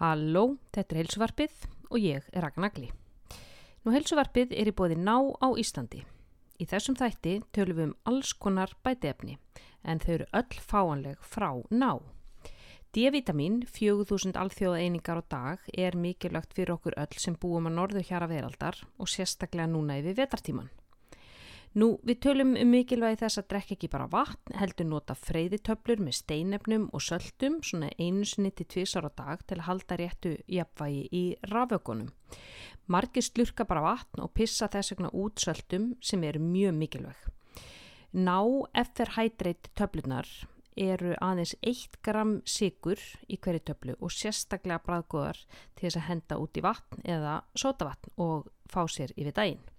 Halló, þetta er heilsuvarpið og ég er Ragnar Nagli. Nú heilsuvarpið er í bóði ná á Íslandi. Í þessum þætti tölum við um alls konar bætiefni en þau eru öll fáanleg frá ná. D-vitamin, 4000 alþjóða einingar á dag, er mikilvægt fyrir okkur öll sem búum að norðu hjara veraldar og sérstaklega núna yfir vetartíman. Nú, við tölum um mikilvægi þess að drekka ekki bara vatn, heldur nota freyðitöflur með steinefnum og söldum, svona einu sinni til tvísar á dag til að halda réttu jafnvægi í rafökunum. Margir slurka bara vatn og pissa þess vegna út söldum sem eru mjög mikilvæg. Ná Hydrate töflunar eru aðeins 1 gram sigur í hverju töflu og sérstaklega bræðgóðar til þess að henda út í vatn eða sótavatn og fá sér yfir daginn.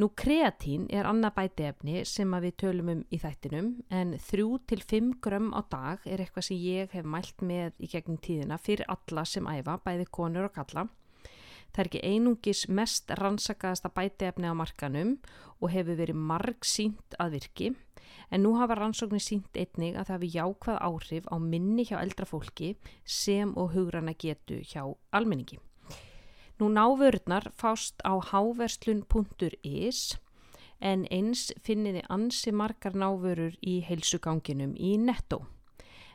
Nú kreatín er annað bætiefni sem við tölum um í þættinum en 3-5 grömm á dag er eitthvað sem ég hef mælt með í gegnum tíðina fyrir alla sem æfa, bæði konur og kalla. Það er ekki einungis mest rannsakaðasta bætiefni á markanum og hefur verið marg sínt að virki en nú hafa rannsóknir sínt einnig að það hefur jákvæð áhrif á minni hjá eldra fólki sem og hugrana getu hjá almenningi. Nú návörðnar fást á háverslun.is en eins finniði ansi margar návörur í heilsuganginum í Netto.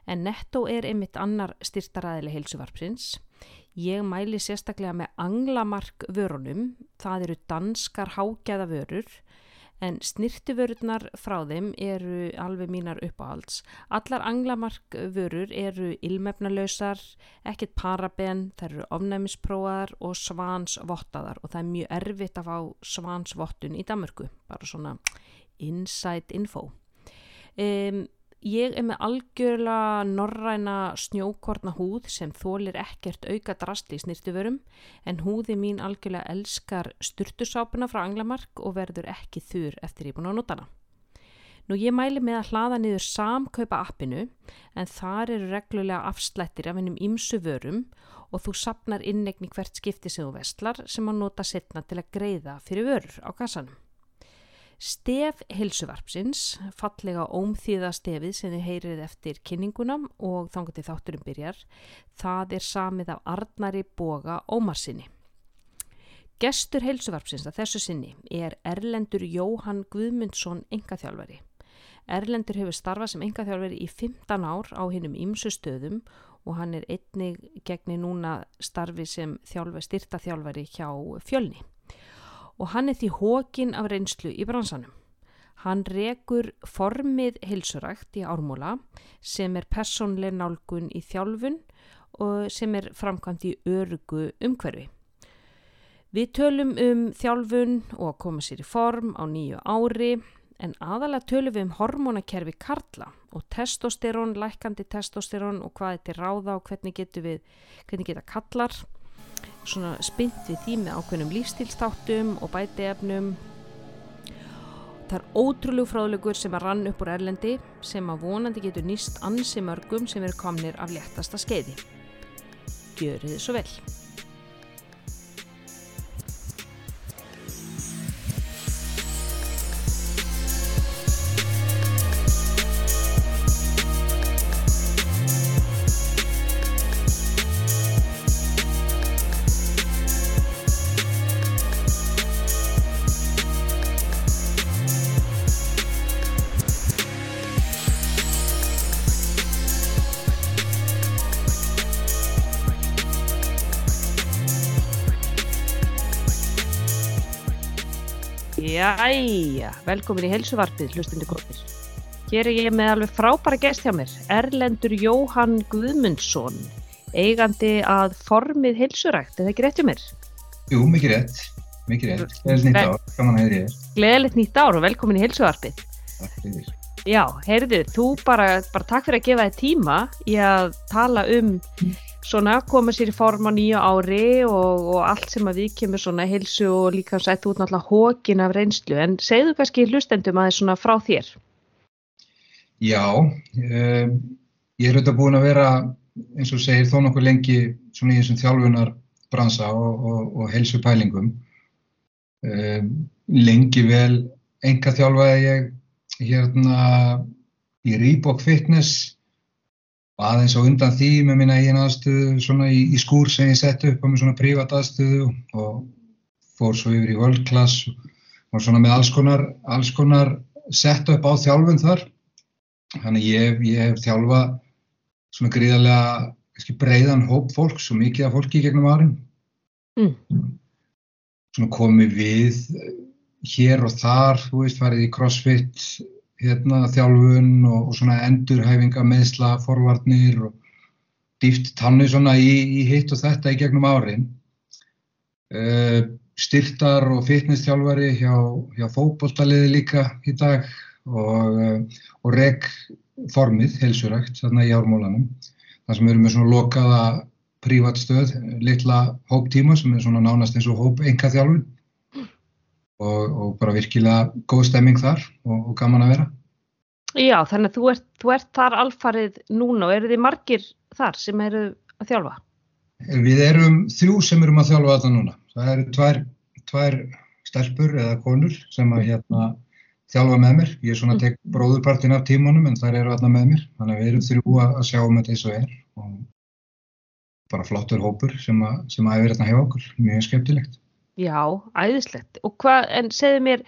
En Netto er einmitt annar styrtaræðileg heilsuvarpsins. Ég mæli sérstaklega með anglamark vörunum, það eru danskar hágæða vörur en snirtiförurnar frá þeim eru alveg mínar uppáhalds. Allar anglamark vörur eru ilmefnalausar, ekkert paraben, þær eru ofnæmispróaðar og svansvottaðar og það er mjög erfitt að fá svansvottun í Damörku, bara svona inside info. Um, Ég er með algjörlega norræna snjókorna húð sem þólir ekkert auka drasti í snirtuverum en húði mín algjörlega elskar styrtusápuna frá Anglamark og verður ekki þurr eftir ég búin á notana. Nú ég mæli með að hlaða niður samkaupa appinu en þar eru reglulega afslættir af hennum ímsu vörum og þú sapnar innegni hvert skipti sem þú vestlar sem að nota setna til að greiða fyrir vörur á kassanum. Stef hilsuvarpsins, fallega ómþýða stefið sem þið heyrið eftir kynningunam og þannig til þátturum byrjar, það er samið af Arnari Boga Ómarsinni. Gestur hilsuvarpsins að þessu sinni er Erlendur Jóhann Guðmundsson engaþjálfari. Erlendur hefur starfað sem engaþjálfari í 15 ár á hinnum ímsu stöðum og hann er einnig gegni núna starfi sem þjálfa, styrta þjálfari hjá fjölni og hann er því hókin af reynslu í bransanum. Hann rekur formið hilsurækt í ármóla sem er personleg nálgun í þjálfun og sem er framkvæmt í örugu umhverfi. Við tölum um þjálfun og að koma sér í form á nýju ári en aðalega tölum við um hormonakerfi karla og testosterón, lækandi testosterón og hvað þetta er ráða og hvernig getur við, hvernig geta kallar svona spynt við því með ákveðnum lífstílstáttum og bætiefnum það er ótrúlegu fráðlegur sem að rann upp úr Erlendi sem að vonandi getur nýst ansi mörgum sem eru komnir af léttasta skeiði. Gjörið þið svo vel Jæja, velkomin í helsuvarpið, hlustundi góðir. Hér er ég með alveg frábæra gæst hjá mér, Erlendur Jóhann Guðmundsson, eigandi að formið helsurækt, er það ekki rétt hjá mér? Jú, mikið rétt, mikið rétt, gleðilegt nýtt ár, gaman að heyri þér. Gleðilegt nýtt ár og velkomin í helsuvarpið. Takk fyrir. Já, heyrðu, þú bara, bara takk fyrir að gefa þig tíma í að tala um svona koma sér í form á nýja ári og, og allt sem að við kemur svona hilsu og líka sætt út náttúrulega hókin af reynslu. En segðu kannski hlustendum aðeins svona frá þér. Já um, ég er auðvitað búin að vera eins og segir þó nokkuð lengi svona í þessum þjálfunar bransa og, og, og helsu pælingum um, lengi vel enga þjálfaði ég hérna í Reebok Fitness og aðeins á undan því með minna eigin aðstöðu svona í, í skúr sem ég sett upp á með svona prívat aðstöðu og fór svo yfir í world class og svona með alls konar, alls konar sett upp á þjálfun þar þannig ég, ég hef þjálfa svona gríðarlega breiðan hóp fólks og mikið af fólki gegnum árin mm. svona komið við hér og þar, þú veist, farið í crossfit hérna, þjálfun og, og svona endurhæfinga meðsla, forvarnir og dýft tannu svona í, í hitt og þetta í gegnum árin. Uh, styrtar og fitness-þjálfari hjá, hjá fókbóltaliði líka í dag og, uh, og reg formið, helsurækt, þarna í ármólanum. Það sem eru með svona lokaða prívatstöð, litla hóptíma sem er svona nánast eins og hóp enga þjálfun og, og bara virkilega góð stemming þar og, og gaman að vera. Já, þannig að þú ert, þú ert þar alfarið núna og eru þið margir þar sem eru að þjálfa? Við erum þrjú sem erum að þjálfa þetta núna. Það eru tvær, tvær stelpur eða konur sem að hérna þjálfa með mér. Ég er svona að tek bróðurpartin af tímanum en þær eru aðna með mér. Þannig að við erum þrjú að sjá um þetta eins og er og bara flottur hópur sem að, sem að hefur hérna hjá okkur. Mjög skemmtilegt. Já, æðislegt. Og hvað, en segðu mér,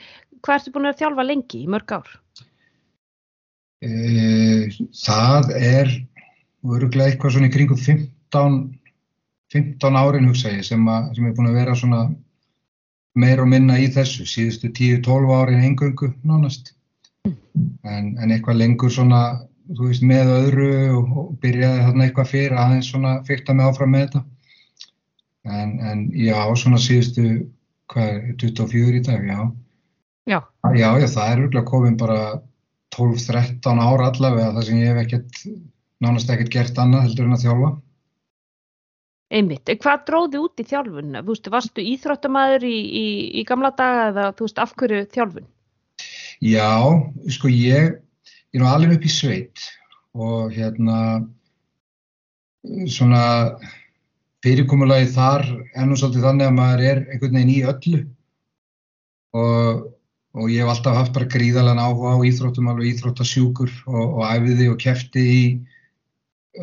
hvað ertu búin að þjálfa lengi í mörg ár? E, það er öruglega eitthvað svona í kringum 15, 15 árin hugsa ég sem, að, sem er búin að vera svona meir og minna í þessu, síðustu 10-12 árin engöngu nánast. En, en eitthvað lengur svona, þú veist, með öðru og, og byrjaði þarna eitthvað fyrir aðeins svona fyrta með áfram með þetta. En, en já, svona síðustu, hvað er, 24 í dag, já. Já. Já, já, það er örgulega komin bara 12-13 ára allavega þar sem ég hef ekkert, nánast ekkert gert annað heldur en að þjálfa. Einmitt, hvað dróði út í þjálfunna? Þú veist, varstu íþróttamæður í, í, í gamla daga eða þú veist, af hverju þjálfun? Já, sko ég, ég er nú alveg upp í sveit og hérna, svona, fyrirkomulagi þar ennum svolítið þannig að maður er einhvern veginn í öllu. Og, og ég hef alltaf haft bara gríðalega áhuga á íþróttum, alveg íþróttasjúkur og, og æfiði og kefti í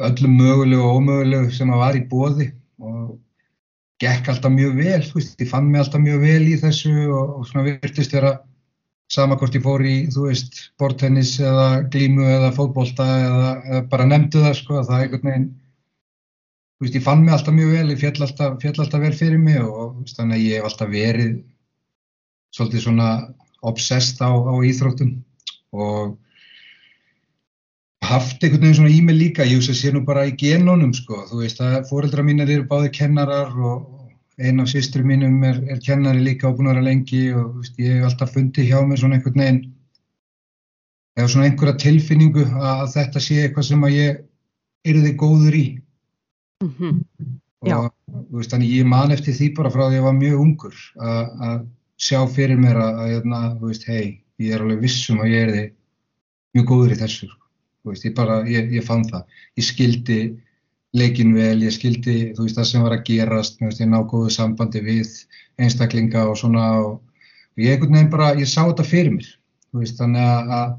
öllum mögulegu og ómögulegu sem að var í bóði og gekk alltaf mjög vel, þú veist, ég fann mig alltaf mjög vel í þessu og, og svona virtist vera sama hvort ég fór í, þú veist, bortennis eða glímu eða fótbolta eða, eða bara nefndu það, sko, að það er einhvern veginn veist, ég fann mig alltaf mjög vel, ég fjall alltaf, fjall alltaf vel fyrir mig og veist, þannig að ég hef alltaf verið svolítið svona obsessed á, á íþróttum og haft einhvern veginn svona í mig líka, ég veist að sé nú bara í genónum sko, þú veist að fóreldra mínir eru báði kennarar og einn af sýstur mínum er, er kennari líka og búin að vera lengi og veist, ég hef alltaf fundið hjá mig svona einhvern veginn eða svona einhverja tilfinningu að þetta sé eitthvað sem að ég erði góður í Mm -hmm. og veist, þannig ég man eftir því bara frá því að ég var mjög ungur að sjá fyrir mér að, hérna, veist, hei, ég er alveg vissum að ég er þið mjög góður í þessu sko. veist, ég, bara, ég, ég fann það ég skildi leikin vel ég skildi það sem var að gerast ég ná góðu sambandi við einstaklinga og svona og, og ég, bara, ég sá þetta fyrir mér þannig að,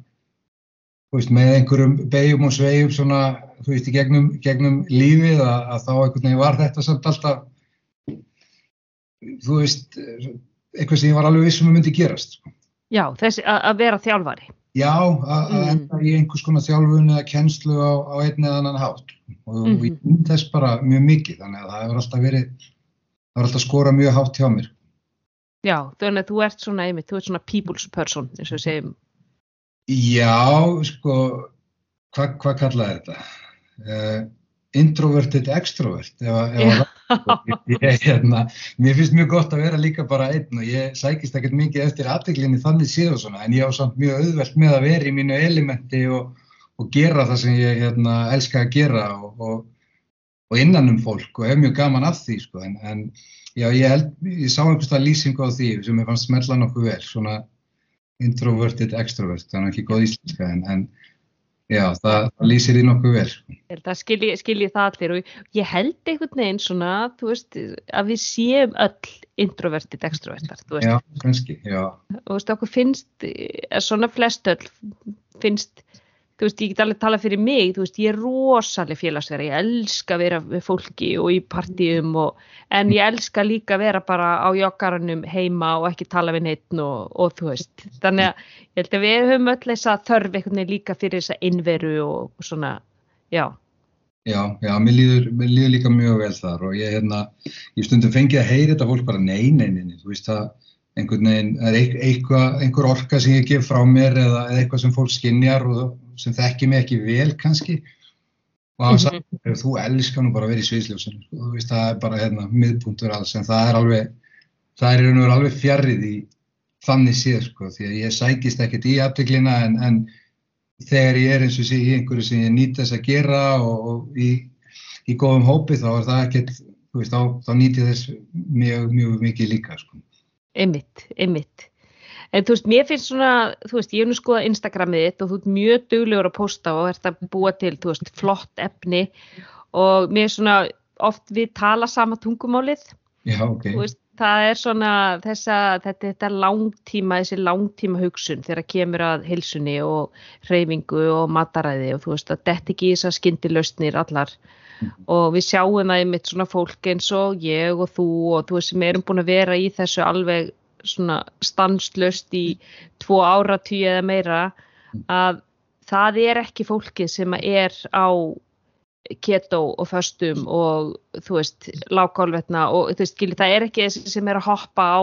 veist, með einhverjum beigjum og svegjum svona, þú veist, í gegnum, gegnum lífið að, að þá einhvern veginn var þetta samt alltaf, þú veist, eitthvað sem ég var alveg vissum að myndi gerast. Sko. Já, þessi að vera þjálfari. Já, að mm. enda í einhvers konar þjálfun eða kennslu á, á einn eða annan hátt og, mm -hmm. ég mhm. finn þess bara mjög mikið, þannig að það hefur alltaf verið, það hefur alltaf skorað mjög hátt hjá mér. Já, þannig að þú ert svona, einmitt, þú ert svona people's person, eins og við segjum Já, sko, hvað hva kallaði þetta? Uh, introverted extrovert. Ef, ef ég, hérna, mér finnst mjög gott að vera líka bara einn og ég sækist ekkert mikið eftir aðdeglinni þannig og svona en ég á samt mjög auðvelt með að vera í mínu elementi og, og gera það sem ég hérna, elska að gera og, og, og innan um fólk og hef mjög gaman af því sko en, en já, ég, held, ég sá einhverstað lýsingu á því sem ég fannst smella nokkuð vel svona introverted extrovert, þannig ekki góð íslenska en, en já, það, það lýsir í nokkuð vel. Það skilji, skilji það allir og ég held einhvern veginn svona, þú veist, að við séum öll introverted extrovertar, þú veist. Já, kannski, já. Og þú veist, okkur finnst, svona flest öll finnst þú veist, ég get alveg tala fyrir mig, þú veist, ég er rosalega félagsverð, ég elska að vera með fólki og í partíum og, en ég elska líka að vera bara á joggarunum heima og ekki tala við neitt og, og þú veist, þannig að ég held að við höfum öll þess að þörf einhvern veginn líka fyrir þessa innveru og, og svona, já. Já, já, mér líður, mér líður líka mjög vel þar og ég, hérna, ég stundum fengið að heyra þetta fólk bara nei, nei, nei, nei, þú veist það, einhvern veginn, það er einhver orka sem ég gef frá mér eða eitthvað sem fólk skinnjar og sem þekki mig ekki vel kannski og það er sagt, mm -hmm. þú elskar nú bara að vera í sviðsljósinu, sko, þú veist, það er bara hérna miðpunktur alls, en það er alveg, það er einhvern veginn alveg fjarrið í þannig séð, sko, því að ég sækist ekkert í afteklina en, en þegar ég er eins og sé í einhverju sem ég nýtt þess að gera og, og í, í góðum hópi þá er það ekkert, þú veist, þá, þá nýtt ég þess mjög, mjög mikið líka, sko. Ymmit, ymmit. En þú veist, mér finnst svona, þú veist, ég hef nú skoðað Instagramið þitt og þú ert mjög duglegur að posta og ert að búa til, þú veist, flott efni og mér er svona, oft við tala sama tungumálið. Já, ok. Þú veist, það er svona þessa, þetta, þetta langtíma, þessi langtíma hugsun þegar kemur að hilsunni og reyfingu og mataræði og þú veist, að þetta ekki í þess að skyndilöstnir allar mm. og við sjáum það einmitt svona fólk eins og ég og þú og þú veist sem erum búin að vera í þessu alveg svona stanslöst í tvo áratí eða meira að það er ekki fólkið sem er á keto og föstum og þú veist lágkálvetna og þú veist skilji það er ekki þessi sem er að hoppa á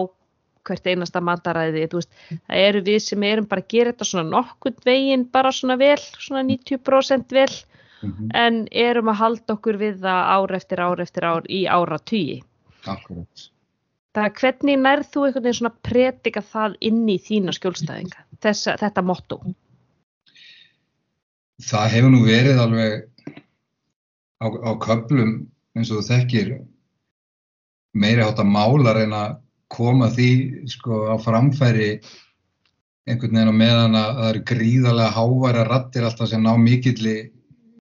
hvert einasta mataræði veist, það eru við sem erum bara að gera þetta svona nokkund veginn bara svona vel svona 90% vel mm -hmm. en erum að halda okkur við það ár eftir ár eftir ár í ára tíi Akkurat Það er hvernig nærð þú einhvern veginn svona predika það inn í þína skjólstæðinga, Þessa, þetta motto? Það hefur nú verið alveg á, á köplum eins og þú þekkir meiri hátt að mála reyna að koma því sko á framfæri einhvern veginn á meðan að það eru gríðarlega háværa rattir alltaf sem ná mikilli,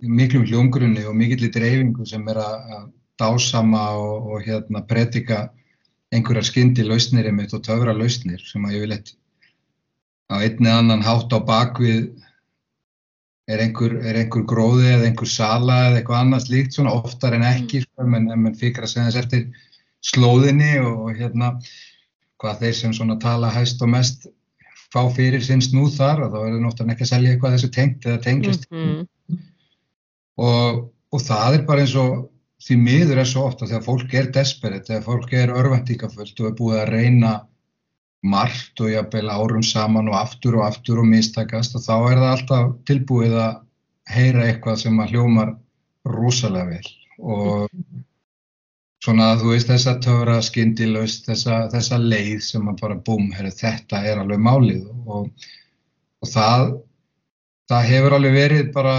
miklum hljóngrunni og mikilli dreifingu sem er að dásama og, og hérna predika einhverjar skyndi lausnir einmitt og töfra lausnir sem að ég vil eitt á einni annan hátt á bakvið er einhver, er einhver gróði eða einhver sala eða eitthvað annað slíkt svona oftar en ekki sko, en mann fikar að segja þess eftir slóðinni og hérna hvað þeir sem svona tala hæst og mest fá fyrir sinn snúð þar og þá er það náttúrulega ekki að selja eitthvað þessu tengt eða tengjast mm -hmm. og, og það er bara eins og því miður er svo ofta þegar fólk er desperate, þegar fólk er örvendíkafullt og er búið að reyna margt og jafnvel árum saman og aftur og aftur og mistakast og þá er það alltaf tilbúið að heyra eitthvað sem að hljómar rosalega vel. Og svona þú veist þessa töfra skyndilaust, þessa, þessa leið sem að bara búm, herri, þetta er alveg málið. Og, og það, það hefur alveg verið bara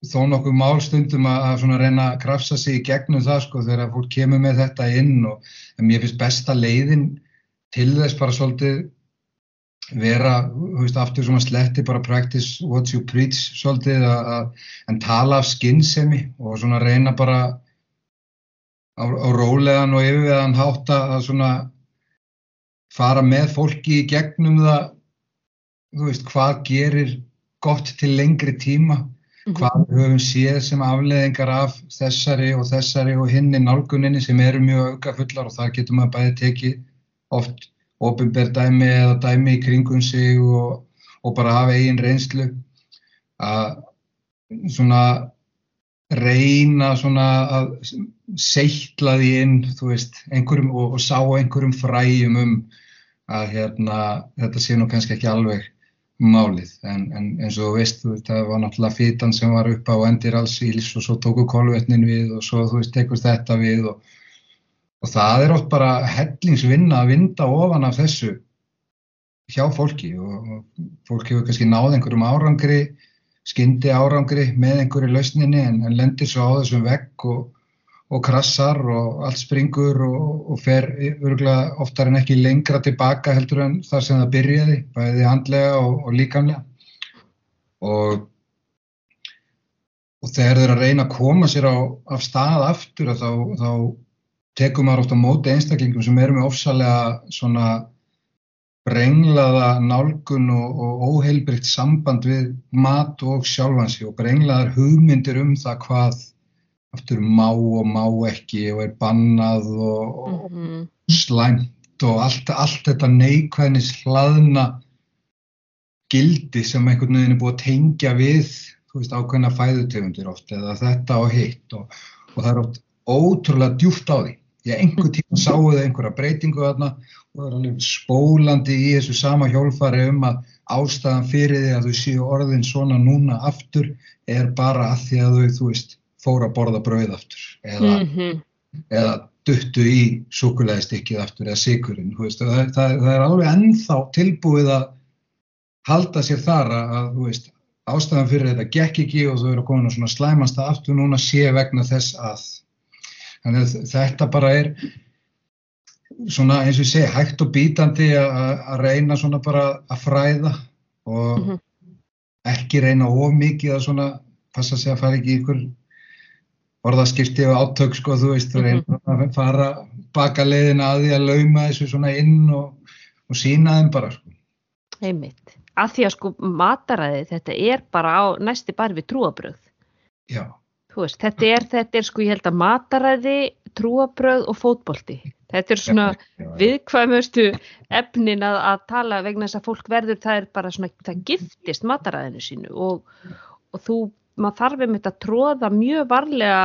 þó nokkuð málstundum að reyna að krafsa sig í gegnum það sko þegar fólk kemur með þetta inn og mér finnst besta leiðin til þess bara svolítið vera, þú veist, aftur svona sletti bara practice what you preach svolítið að, en tala af skinnsemi og svona reyna bara á, á rólegan og yfirveðan hátt að svona fara með fólki í gegnum það, þú veist, hvað gerir gott til lengri tíma. Hvað við höfum séð sem afleðingar af þessari og þessari og hinni nálguninni sem eru mjög aukafullar og það getur maður bæði tekið oft ofinbér dæmi eða dæmi í kringum sig og, og bara hafa eigin reynslu. Að svona reyna svona að seittla því inn veist, einhverjum, og, og sá einhverjum fræjum um að hérna, þetta sé nú kannski ekki alveg málið. En, en eins og þú veist það var náttúrulega fítan sem var upp á endir alls íls og svo tóku kolvetnin við og svo þú veist tekur þetta við og, og það er oft bara hellingsvinna að vinda ofan af þessu hjá fólki og, og fólk hefur kannski náð einhverjum árangri skyndi árangri með einhverju lausninni en, en lendir svo á þessum vegg og og krassar og allt springur og, og fer örgulega oftar en ekki lengra tilbaka heldur en þar sem það byrjaði, bæði handlega og, og líkamlega. Og, og þegar þeir að reyna að koma sér á, af stað aftur þá, þá tekum maður ofta móti einstaklingum sem eru með ofsalega svona brenglaða nálgun og, og óheilbrikt samband við mat og sjálfansi og brenglaðar hugmyndir um það hvað aftur má og má ekki og er bannað og, og mm -hmm. slæmt og allt, allt þetta neikvæðnis hlaðna gildi sem einhvern veginn er búið að tengja við veist, ákveðna fæðutegundir oft eða þetta og hitt og, og það er oft ótrúlega djúft á því. Ég einhver tíma sáu þau einhverja breytingu þarna og það er alveg spólandi í þessu sama hjólfari um að ástæðan fyrir því að þau séu orðin svona núna aftur er bara að því að þau, þú veist, fóra að borða brauð aftur eða, mm -hmm. eða duttu í sukulæðistykkið aftur eða sigurinn, þú veist, það, það, það er alveg ennþá tilbúið að halda sér þar að, þú veist, ástæðan fyrir þetta gekk ekki og þau eru að svona slæmast að aftur núna sé vegna þess að þannig að þetta bara er svona eins og ég segi hægt og bítandi að reyna svona bara að fræða og mm -hmm. ekki reyna of mikið að svona passa sig að fara ekki ykkur orðaskipti og átök sko þú veist þú reyna mm -hmm. að fara baka leiðin að því að lauma þessu svona inn og, og sína þeim bara sko. Einmitt, að því að sko mataræði þetta er bara á næsti bar við trúabröð. Já. Þú veist, þetta er, þetta er sko ég held að mataræði, trúabröð og fótbolti Þetta er svona viðkvæmustu efnin að, að tala vegna þess að fólk verður, það er bara svona, það giftist mataræðinu sínu og, og þú, maður þarf þetta að tróða mjög varlega,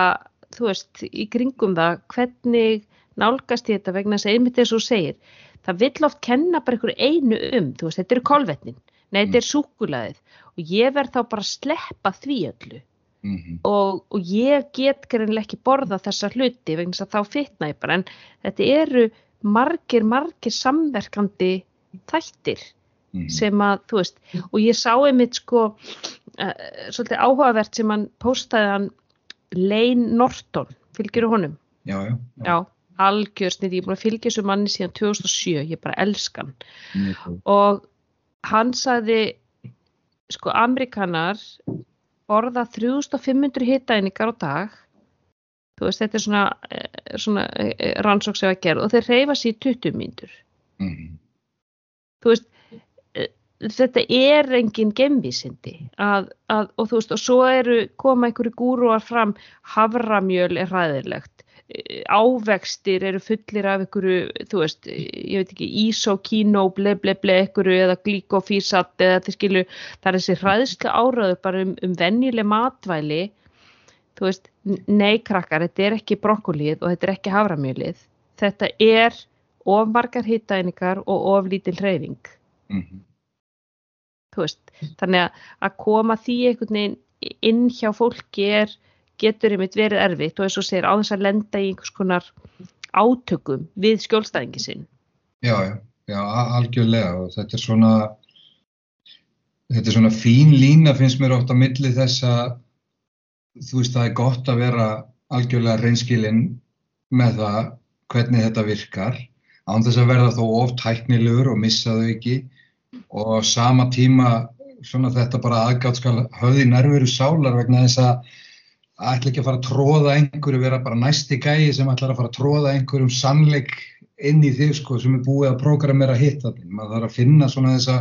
þú veist, í kringum það, hvernig nálgast ég þetta vegna þess að einmitt þess að þú segir, það vill oft kenna bara einhverju einu um, þú veist, þetta eru kolvetnin, nei, þetta er súkulæðið og ég verð þá bara að sleppa því öllu. Mm -hmm. og, og ég get greinlega ekki borða þessa hluti vegna þess að þá fitna ég bara. En þetta eru margir, margir samverkandi þættir mm -hmm. sem að, þú veist, og ég sá einmitt sko, svolítið áhugavert sem hann postaði hann Lane Norton, fylgjur honum? Já, já. Já, já algjörsnið, ég er búin að fylgja þessu manni síðan 2007, ég bara elskan mm. og hann sagði sko, amerikanar borða 3500 hittæningar á dag þú veist þetta er svona, eh, svona eh, rannsóks eða gerð og þeir reyfa sér 20 mínútur mm þú veist eh, þetta er engin gemvísindi að, að, og þú veist og svo eru koma einhverju gúruar fram havramjöl er ræðilegt ávextir eru fullir af einhverju, þú veist, ég veit ekki ísokínó, ble ble ble einhverju eða glíkofísat eða þetta skilu, það er þessi hræðslu áraðu bara um, um vennileg matvæli þú veist, nei krakkar þetta er ekki brokkolið og þetta er ekki havramjölið, þetta er ofmargar hittæningar og oflítil hreyfing mm -hmm. þú veist, þannig að koma því einhvern veginn inn hjá fólki er getur einmitt verið erfitt og eins og segir á þess að lenda í einhvers konar átökum við skjólstæðingi sinn. Já, já, já, algjörlega og þetta er svona, þetta er svona fín lína finnst mér ótt á milli þess að þú veist það er gott að vera algjörlega reynskilinn með það hvernig þetta virkar án þess að verða þó oft hæknilegur og missa þau ekki og sama tíma svona þetta bara aðgátt skal höfði nærveru sálar vegna þess að ætla ekki að fara að tróða einhverju, vera bara næsti gæi sem ætlar að fara að tróða einhverjum sannleik inn í þig sko sem er búið að prógramera hitt að maður þarf að finna svona þessa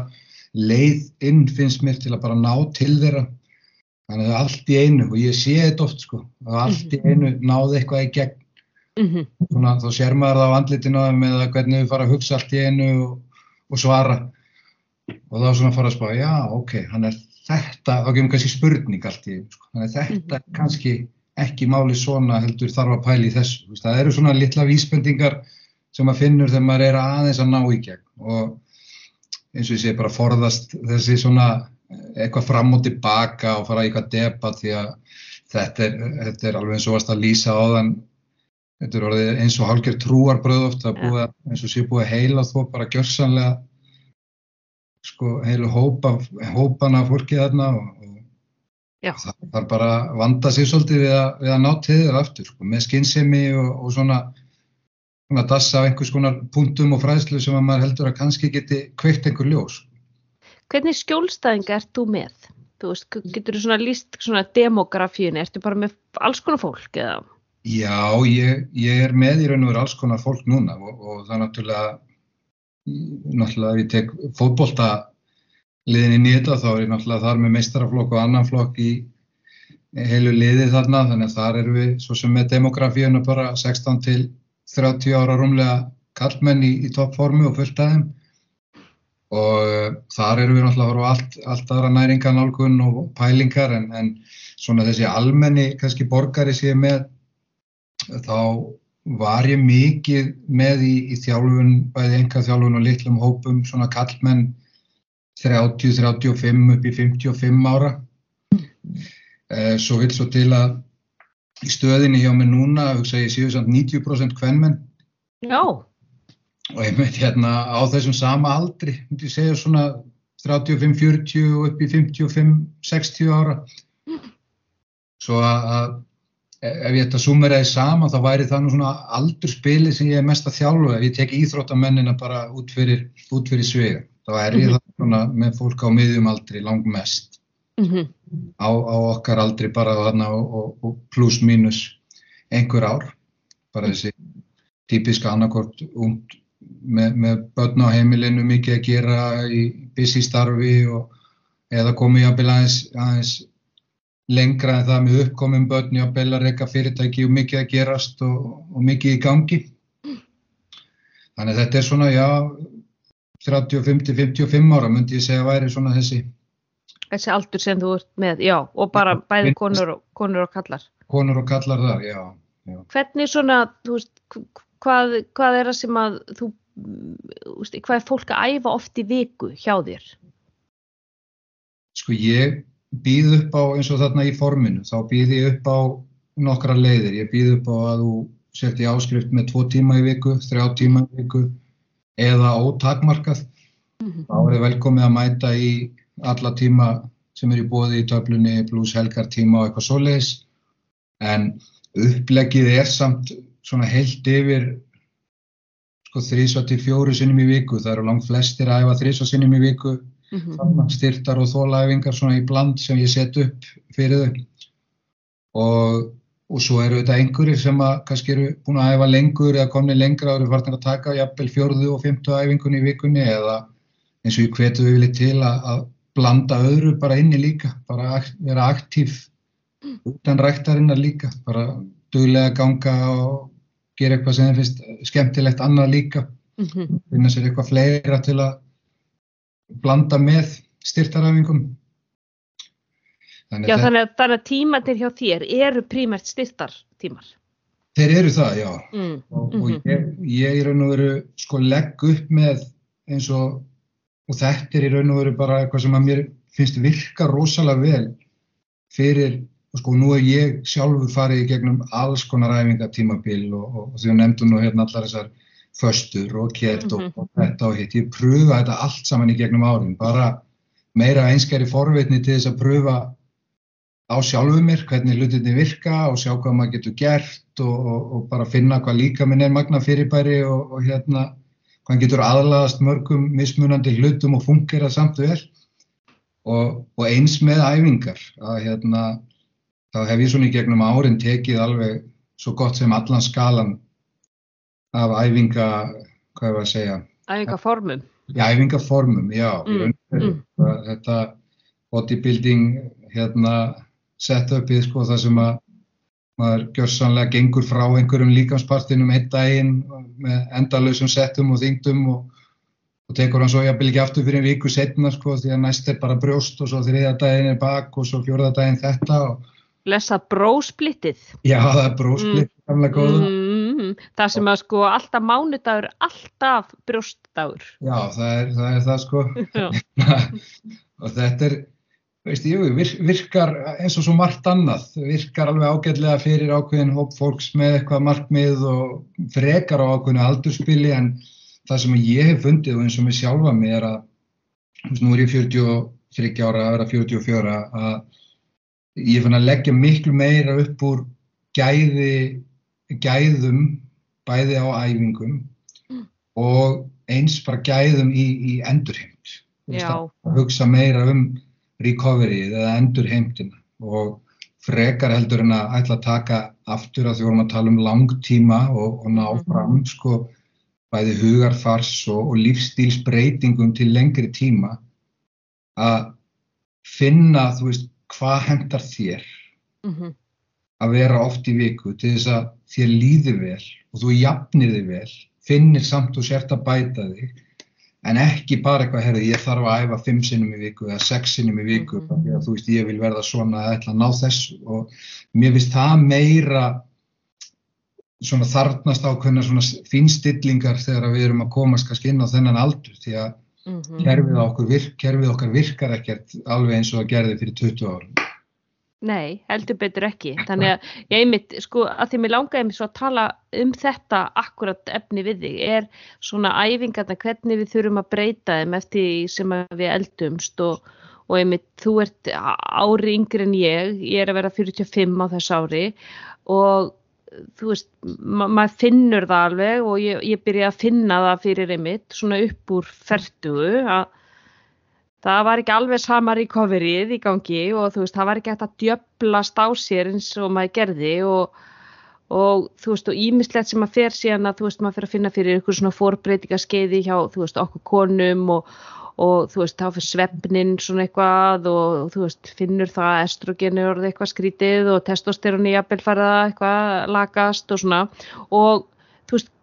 leið inn finnst mér til að bara ná til þeirra þannig að allt í einu og ég sé þetta oft sko að allt í mhm. einu náði eitthvað í gegn -hmm. svona þá sér maður það á andlitinu á eða hvernig við fara að hugsa allt í einu og, og svara og þá svona fara að spá já ok, hann er þetta, þá við kannski spurning allt í, sko. þannig að þetta er mhm. kannski ekki máli svona heldur þarf að pæli þessu, það eru svona litla vísbendingar sem maður finnur þegar maður er aðeins að ná í gegn. Og eins og ég segi bara forðast þessi svona eitthvað fram og tilbaka og fara í eitthvað debat því að þetta er, þetta er alveg eins og að lýsa á þann þetta er orðið eins og hálfgerð trúarbröð oft að búið eins og sé búið heila þó bara gjörsanlega sko heilu hópa, hópana fólki þarna og, og það þarf bara vanda sig svolítið við að, við að ná til þér aftur sko, með skinnsemi og, og svona, svona dassa af einhvers konar punktum og fræðslu sem að maður heldur að kannski geti kveikt einhver ljós. Hvernig skjólstæðinga ert þú með? Þú veist, getur þú svona líst svona demografíun, ertu bara með alls konar fólk eða? Já, ég, ég er með í raun og veru alls konar fólk núna og, og það er náttúrulega náttúrulega ef ég tek fótbolta liðin í nýta þá er ég náttúrulega þar með meistaraflokk og annan flokk í heilu liði þarna þannig að þar erum við svo sem með demografíuna bara 16 til 30 ára rúmlega kallmenn í, í toppformu og fullt aðeim og uh, þar erum við náttúrulega allt, allt aðra næringanálgun og pælingar en, en svona þessi almenni kannski borgari séu með þá var ég mikið með í, í þjálfun, bæði enga þjálfun og litlum hópum, svona kallmenn 30-35 upp í 55 ára Eh, svo vil svo til að í stöðinni hjá mig núna, hugsa ég séu samt 90% kvennmenn. Já. Og ég með hérna á þessum sama aldri, ég segja svona 35-40 upp í 55-60 ára. Svo að ef ég ætta að sumera þið saman þá væri það nú svona aldurspili sem ég er mest að þjálfa. Ef ég tek íþróttamennina bara út fyrir, út fyrir svega, þá er ég það svona með fólk á miðjum aldri langmest mm -hmm. á, á okkar aldri bara þarna og, og pluss mínus einhver ár bara þessi típiska annarkort út með, með börn á heimilinu mikið að gera í busy starfi og, eða komið jafnvel aðeins, aðeins lengra en það með uppkominn börn jafnvel að reyka fyrirtæki og mikið að gerast og, og mikið í gangi þannig að þetta er svona já 30, 50, 55 ára myndi ég segja að væri svona þessi þessi aldur sem þú ert með, já, og bara bæði konur og, konur og kallar. Konur og kallar þar, já. já. Hvernig svona, þú veist, hvað, hvað er það sem að þú, hvað er fólk að æfa oft í viku hjá þér? Sko ég býð upp á eins og þarna í forminu, þá býð ég upp á nokkra leiðir. Ég býð upp á að þú setja áskrift með tvo tíma í viku, þrjá tíma í viku eða ótakmarkað. Mm -hmm. Þá er þið velkomið að mæta í alla tíma sem er í bóði í töflunni pluss helgar tíma og eitthvað svoleiðis en upplegið er samt svona heilt yfir sko þrísa til fjóru sinnum í viku það eru langt flestir að æfa þrísa sinnum í viku mm -hmm. styrtar og þólaæfingar svona í bland sem ég set upp fyrir þau og, og svo eru þetta einhverjir sem að kannski eru búin að æfa lengur eða komni lengra og eru farnir að taka jafnvel fjörðu og fymtu æfingunni í vikunni eða eins og ég hvetu við vilja til að, að blanda öðru bara inni líka, bara vera aktív utan ræktarinnar líka, bara duglega ganga og gera eitthvað sem þeim finnst skemmtilegt annað líka, mm -hmm. finna sér eitthvað fleira til að blanda með styrtaræfingum. Þannig já, þannig að, þannig að tímatir hjá þér eru prímært styrtartímar? Þeir eru það, já. Mm, og, mm -hmm. og ég, ég er raun og veru sko legg upp með eins og og þetta er í raun og veru bara eitthvað sem að mér finnst virka rosalega vel fyrir, og sko nú er ég sjálfur farið í gegnum alls konar æfingatímabil og, og, og því að nefndu nú hérna allar þessar föstur og kett og, mm -hmm. og þetta og hitt, ég pröfa þetta allt saman í gegnum árin, bara meira einskæri forveitni til þess að pröfa á sjálfu mér hvernig hlutinni virka og sjá hvað maður getur gert og bara finna hvað líka minn er magna fyrirbæri og hérna hvað getur aðlaðast mörgum mismunandi hlutum og fungera samt vel. Og, og eins með æfingar að hérna þá hef ég svona í gegnum árin tekið alveg svo gott sem allan skalan af æfinga, hvað er það að segja? Æfingaformum. Já, æfingaformum, já. Mm, mm. Þetta bodybuilding hérna setupið sko það sem að maður gjörsanlega gengur frá einhverjum líkanspartinum einn daginn með endalösum settum og þingdum og, og tekur hann svo jafnvel ekki aftur fyrir viku setna sko því að næst er bara brjóst og svo þriða daginn er bak og svo fjörða daginn þetta og... Lessa brósplittið Já það er brósplittið, mm. Mm, Það sem að sko alltaf mánudagur, alltaf brjóstdagur. Já það er það, er það sko. Og þetta er veist, jú, virkar eins og svo margt annað, virkar alveg ágætlega fyrir ákveðin hóp fólks með eitthvað markmið og frekar á ákveðinu aldurspili en það sem ég hef fundið og eins og mig sjálfa mig er að, nú er ég 43 ára, að vera 44 að ég fann að leggja miklu meira upp úr gæði, gæðum bæði á æfingum mm. og eins bara gæðum í, í endurheimt, að hugsa meira um recoveryið eða endur heimtina og frekar heldur en að ætla að taka aftur að því vorum að tala um langtíma og, og ná mhm. fram sko bæði hugarfars og, og lífstílsbreytingum til lengri tíma að finna, þú veist, hvað hendar þér mm -hmm. Að vera oft í viku til þess að þér líði vel og þú jafnir þig vel, finnir samt og sért að bæta þig en ekki bara eitthvað, herði, ég þarf að æfa fimm sinnum í viku eða sex sinnum í viku mm -hmm. þú veist, ég vil verða svona að ætla að ná þessu og mér finnst það meira svona þarnast ákveðna svona fínstillingar þegar við erum að komast kannski inn á þennan aldur því að mm -hmm. kerfið, virk, kerfið okkar virkar ekkert alveg eins og að gerði fyrir 20 árum. Nei, heldur betur ekki. Þannig að ég einmitt, sko, að því mér langaði mér svo að tala um þetta akkurat efni við þig, er svona æfingarna hvernig við þurfum að breyta þeim eftir sem við eldumst og, og einmitt, þú ert ári yngri en ég, ég er að vera 45 á þess ári og þú veist, ma maður finnur það alveg og ég, ég byrja að finna það fyrir einmitt, svona upp úr ferdugu að það var ekki alveg sama recoveryð í gangi og þú veist, það var ekki hægt að djöblast á sér eins og maður gerði og, og þú veist, og ímislegt sem maður fer síðan að þú veist, maður fer að finna fyrir ykkur svona fórbreytingaskeiði hjá, þú veist, okkur konum og, og þú veist, þá fyrir svefnin svona eitthvað og þú veist, finnur það estrogeni orðið eitthvað skrítið og testosteroni jafnvel farið að eitthvað lagast og svona. Og þú veist,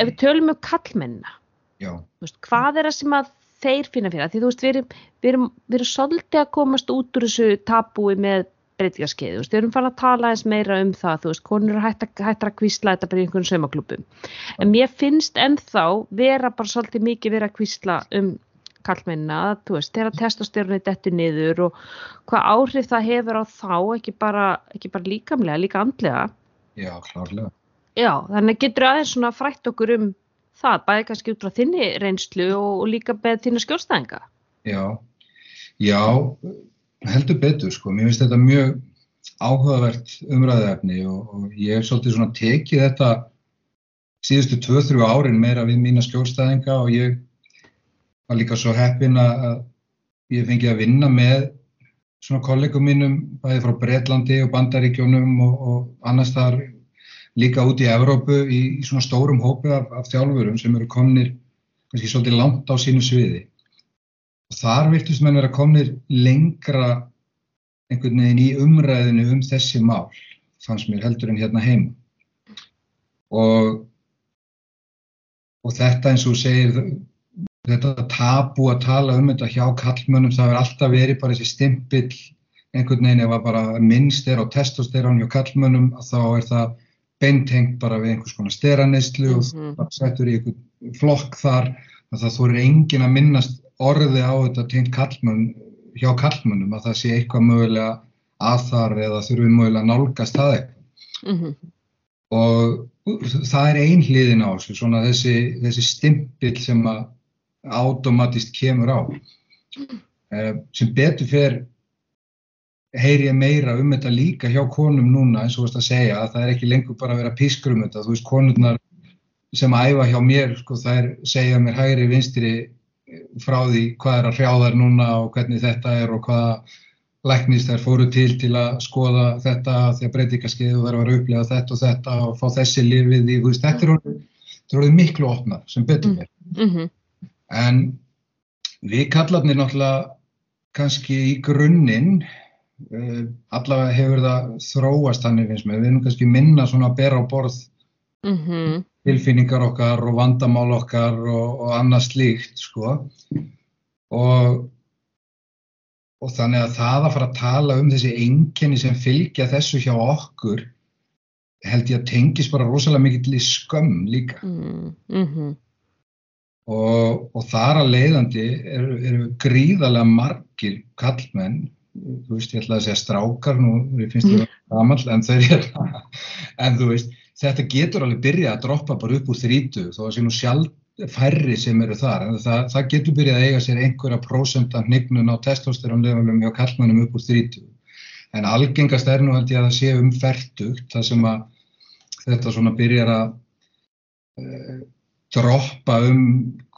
ef við tölum um kallmenna, veist, hvað er það sem að þeir finna fyrir það, því þú veist, við erum, við erum, við erum svolítið að komast út úr þessu tabúi með breytingarskeið, þú veist, við erum fann að tala eins meira um það, þú veist, konur hættar hætt að kvísla þetta bara í einhvern saumaklubum, en mér finnst ennþá vera bara svolítið mikið vera að kvísla um kallmenna, þú veist, þegar testostjórnir dettur niður og hvað áhrif það hefur á þá, ekki bara, ekki bara líkamlega, líka andlega. Já, klárlega. Já, þannig getur aðeins svona frætt okkur um það, bæði kannski út frá þinni reynslu og, líka beð þínu skjólstæðinga. Já, já, heldur betur sko, mér finnst þetta mjög áhugavert umræðefni og, og ég hef svolítið svona tekið þetta síðustu 2-3 árin meira við mína skjólstæðinga og ég var líka svo heppin að ég fengi að vinna með svona kollegum mínum bæði frá Breitlandi og Bandaríkjónum og, og annars þar líka út í Evrópu í, í svona stórum hópi af, af þjálfurum sem eru komnir kannski svolítið langt á sínu sviði. Og þar virtust menn vera komnir lengra einhvern veginn í umræðinu um þessi mál, fannst mér heldur en hérna heima. Og, og þetta eins og segir, þetta tabu að tala um þetta hjá kallmönnum, það er alltaf verið bara þessi stimpill einhvern veginn ef að bara minnst er á testosterón hjá kallmönnum, þá er það beintengt bara við einhvers konar steraneyslu og mm -hmm. það settur í einhvern flokk þar að það þórir engin að minnast orði á þetta tengt kallmenn hjá kallmennum að það sé eitthvað mögulega að þar eða þurfum mögulega að nálgast það eitthvað mm -hmm. og það er einhliðin á þessu svona þessi, þessi stimpil sem að automatist kemur á mm. sem betur fer heyr ég meira um þetta líka hjá konum núna eins og þú veist að segja að það er ekki lengur bara að vera pískur um þetta, þú veist konurnar sem æfa hjá mér, sko það er segja mér hægri vinstri frá því hvað er að hrjáðar núna og hvernig þetta er og hvaða læknist þær fóru til til að skoða þetta því að breytingarskeið og var að upplega þetta og þetta og fá þessi lifið í, þú veist, þetta er orðið, þetta er orðið miklu opnar sem betur mér. Mm -hmm. En við kallarnir náttúrulega kannski í grunninn allavega hefur það þróast þannig finnst mér, við erum kannski minna svona að bera á borð mm -hmm. tilfinningar okkar og vandamál okkar og, og annað slíkt sko og, og þannig að það að fara að tala um þessi enginni sem fylgja þessu hjá okkur held ég að tengis bara rosalega mikill í skömm líka mm -hmm. og, og þar að leiðandi eru er gríðarlega margir kallmenn þú veist, ég ætlaði að segja strákar nú, ég finnst það gaman, en þau er en þú veist, þetta getur alveg byrjað að droppa bara upp úr þrítu þó að sé nú sjálf færri sem eru þar. En það, það getur byrjað að eiga sér einhverja prósenda hnignun á testosterónlevelum hjá kallmannum upp úr þrítu. En algengast er nú held ég að það sé umferdugt, það sem að þetta svona byrjar að uh, droppa um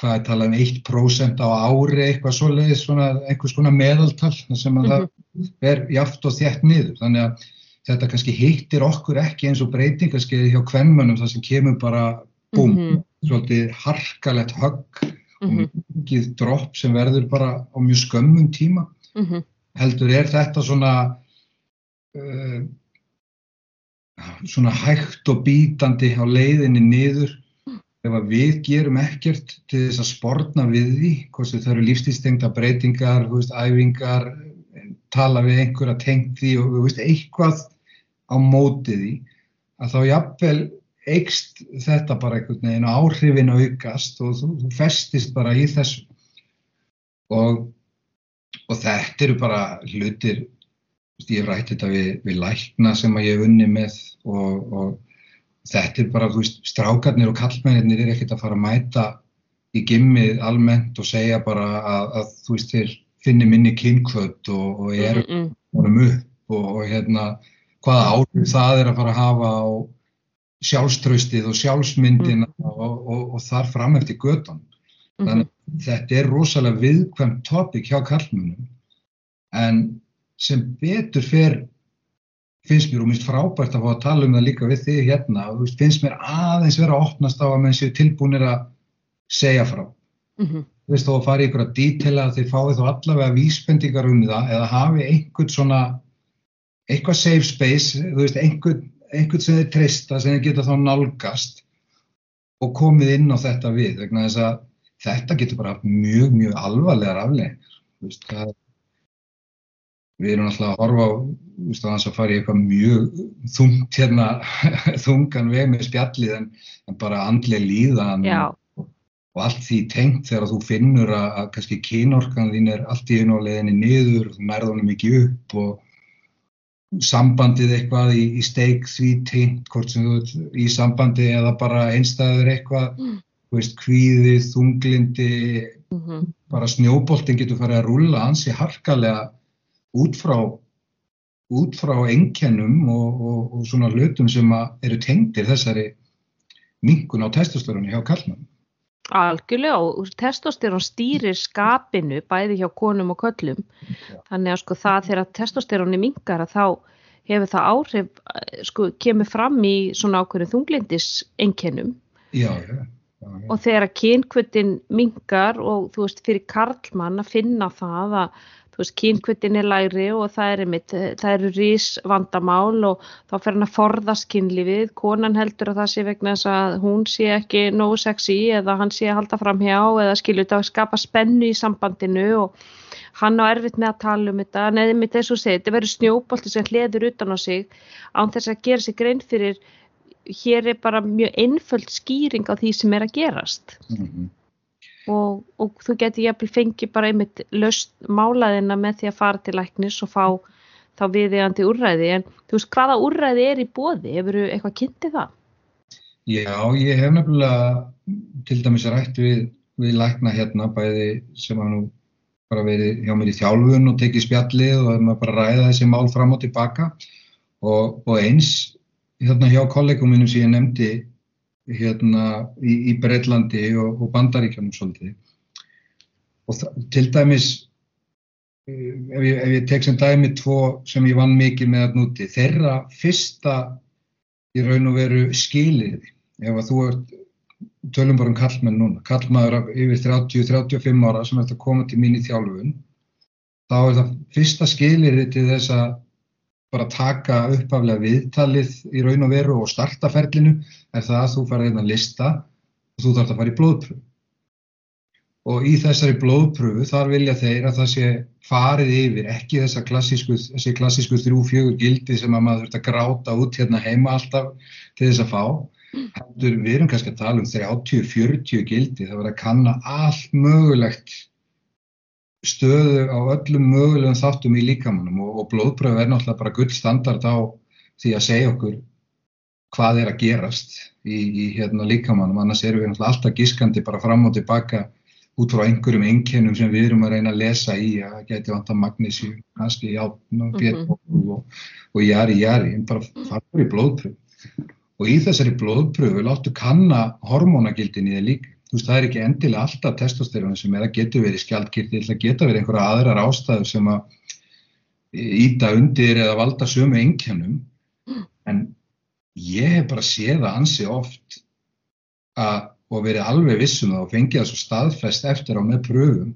hvað er talað um 1% á ári eitthvað svoleiðis svona einhvers konar meðaltal sem að mm -hmm. það mhm. er jaft og þjætt niður þannig að þetta kannski hittir okkur ekki eins og breytingarskeiði hjá kvennmönnum það sem kemur bara búm mm -hmm. svolítið harkalett högg mm og mikið dropp sem verður bara á mjög skömmum tíma -hmm. heldur er þetta svona uh, svona hægt og bítandi á leiðinni niður ef við gerum ekkert til þess að sportna við því, hvort það eru lífstíðstengta breytingar, veist, æfingar, tala við einhverja tengt því og veist, eitthvað á mótið því, að þá jafnvel eikst þetta bara einhvern veginn og áhrifin aukast og þú, þú festist bara í þessu. Og, og þetta eru bara hlutir, veist, ég hef rætt þetta við, við lækna sem að ég hef unni með og, og þetta er bara, þú veist, strákarnir og kallmennir er ekkert að fara að mæta í gimmið almennt og segja bara að, að þú veist, þeir finni minni kynkvöld og, og er Mm honum upp og, og hérna hvaða áhrif það er að fara að hafa á sjálfströstið og sjálfsmyndina og, og, og þar fram eftir götan. Þannig að þetta er rosalega viðkvæmt topic hjá kallmennum en sem betur fer finnst mér og minnst frábært að fá að tala um það líka við þig hérna og þú veist, finnst mér aðeins vera að opnast á að menn séu tilbúinir að segja frá. -hmm. Þú veist, þó að fara í ykkur að dítela að þið fáið þó allavega vísbendingar um það eða hafi einhvern svona, eitthvað safe space, þú veist, einhvern, einhvern sem þið treysta, sem þið geta þá nálgast og komið inn á þetta við, vegna þess að þetta getur bara mjög, mjög alvarlegar afleggingar. Þú veist, það Við erum alltaf að horfa á, þú veist, að hans að fara í eitthvað mjög þungt hérna, þungan veg með spjallið en, en bara andlega líðan Já, og allt því tengt þegar þú finnur að, að kannski kynorkan þín er allt í einu á leiðinni niður, þú nærð honum ekki upp og sambandið eitthvað í, í steik því tengt, hvort sem þú ert í sambandi eða bara einstæður eitthvað, Mm. þú veist, kvíði, þunglindi, mm bara snjóboltin getur farið að rúlla ansi harkalega út frá út frá einkennum og, og, og svona hlutum sem eru tengdir þessari minkun á testosteroni hjá kallmann. algjörlega og testosterón stýrir skapinu bæði hjá konum og köllum. Já. Þannig að sko það þegar testosteróni mingar að þá hefur það áhrif, eh, sko kemur fram í svona ákveðin þunglindis já. og þegar kynkvöldin mingar og þú veist fyrir karlmann að finna það að þú veist kynkvöldin er lægri og það er einmitt, eh, það eru rís vandamál og þá fer hann að forðast kynlífið, konan heldur að það sé vegna þess að hún sé ekki nógu sexy eða hann sé að halda fram hjá eða skilur þetta að skapa spennu í sambandinu og hann á erfitt með að tala um þetta, neðið mitt eins og segið, þetta verður snjóbolti sem hleður utan á sig án þess að gera sig grein fyrir. Hér er bara mjög einföld skýring á því sem er að gerast. Mhm. Og, og þú getur jafnvel fengið bara einmitt löst málaðina með því að fara til læknis og fá þá viðeigandi úrræði. En þú veist hvaða úrræði er í bóði, hefur þú eitthvað kynntið það? Já, ég hef nefnilega til dæmis rætt við, við lækna hérna bæði sem hafa nú bara verið hjá mér í þjálfun og tekið spjallið og er maður bara að ræða þessi mál fram og tilbaka og, og eins hérna hjá kollegum minnum sem ég nefndi hérna í, í Breitlandi og, og Bandaríkjanum svolítið. Og til dæmis eh, ef ég, ef ég tek sem dæmi tvo sem ég vann mikið með að núti þeirra fyrsta í raun og veru skiliði ef að þú ert tölum bara um kallmenn núna, kallmaður yfir 30-35 ára sem ert að koma til mín í þjálfun þá er það fyrsta skiliði til þess að bara taka uppaflega viðtalið í raun og veru og starta ferlinu er það að þú farið einn að lista og þú þarf að fara í blóðpröfu og í þessari blóðpröfu þar vilja þeir að það sé farið yfir ekki þessa klassísku, þessi klassísku þrjú fjögur gildi sem að maður þurft að gráta út hérna heima alltaf til þess að fá. Heldur við erum kannski að tala um 30-40 gildi það verður að kanna allt mögulegt stöðu á öllum mögulegum þáttum í líkamannum og, og blóðpröfu er náttúrulega bara gull standard á því að segja okkur hvað er að gerast í, í hérna, líkamannum, annars erum við náttúrulega alltaf gískandi bara fram og tilbaka út frá einhverjum einkennum sem við erum að reyna að lesa í að það geti vanta magnísjum, kannski játn og pétból og, og jari jari, en bara farur í blóðpröfu og í þessari blóðpröfu láttu kanna hormónagildin í það líka veist, það er ekki endilega alltaf testosteroni sem er að getur verið skjaldkirtil, það getur verið einhverja aðrar ástæður sem að íta undir eða valda sömu einkennum. En ég hef bara séð það ansi oft að, og verið alveg vissum það og fengið það svo staðfest eftir á með pröfum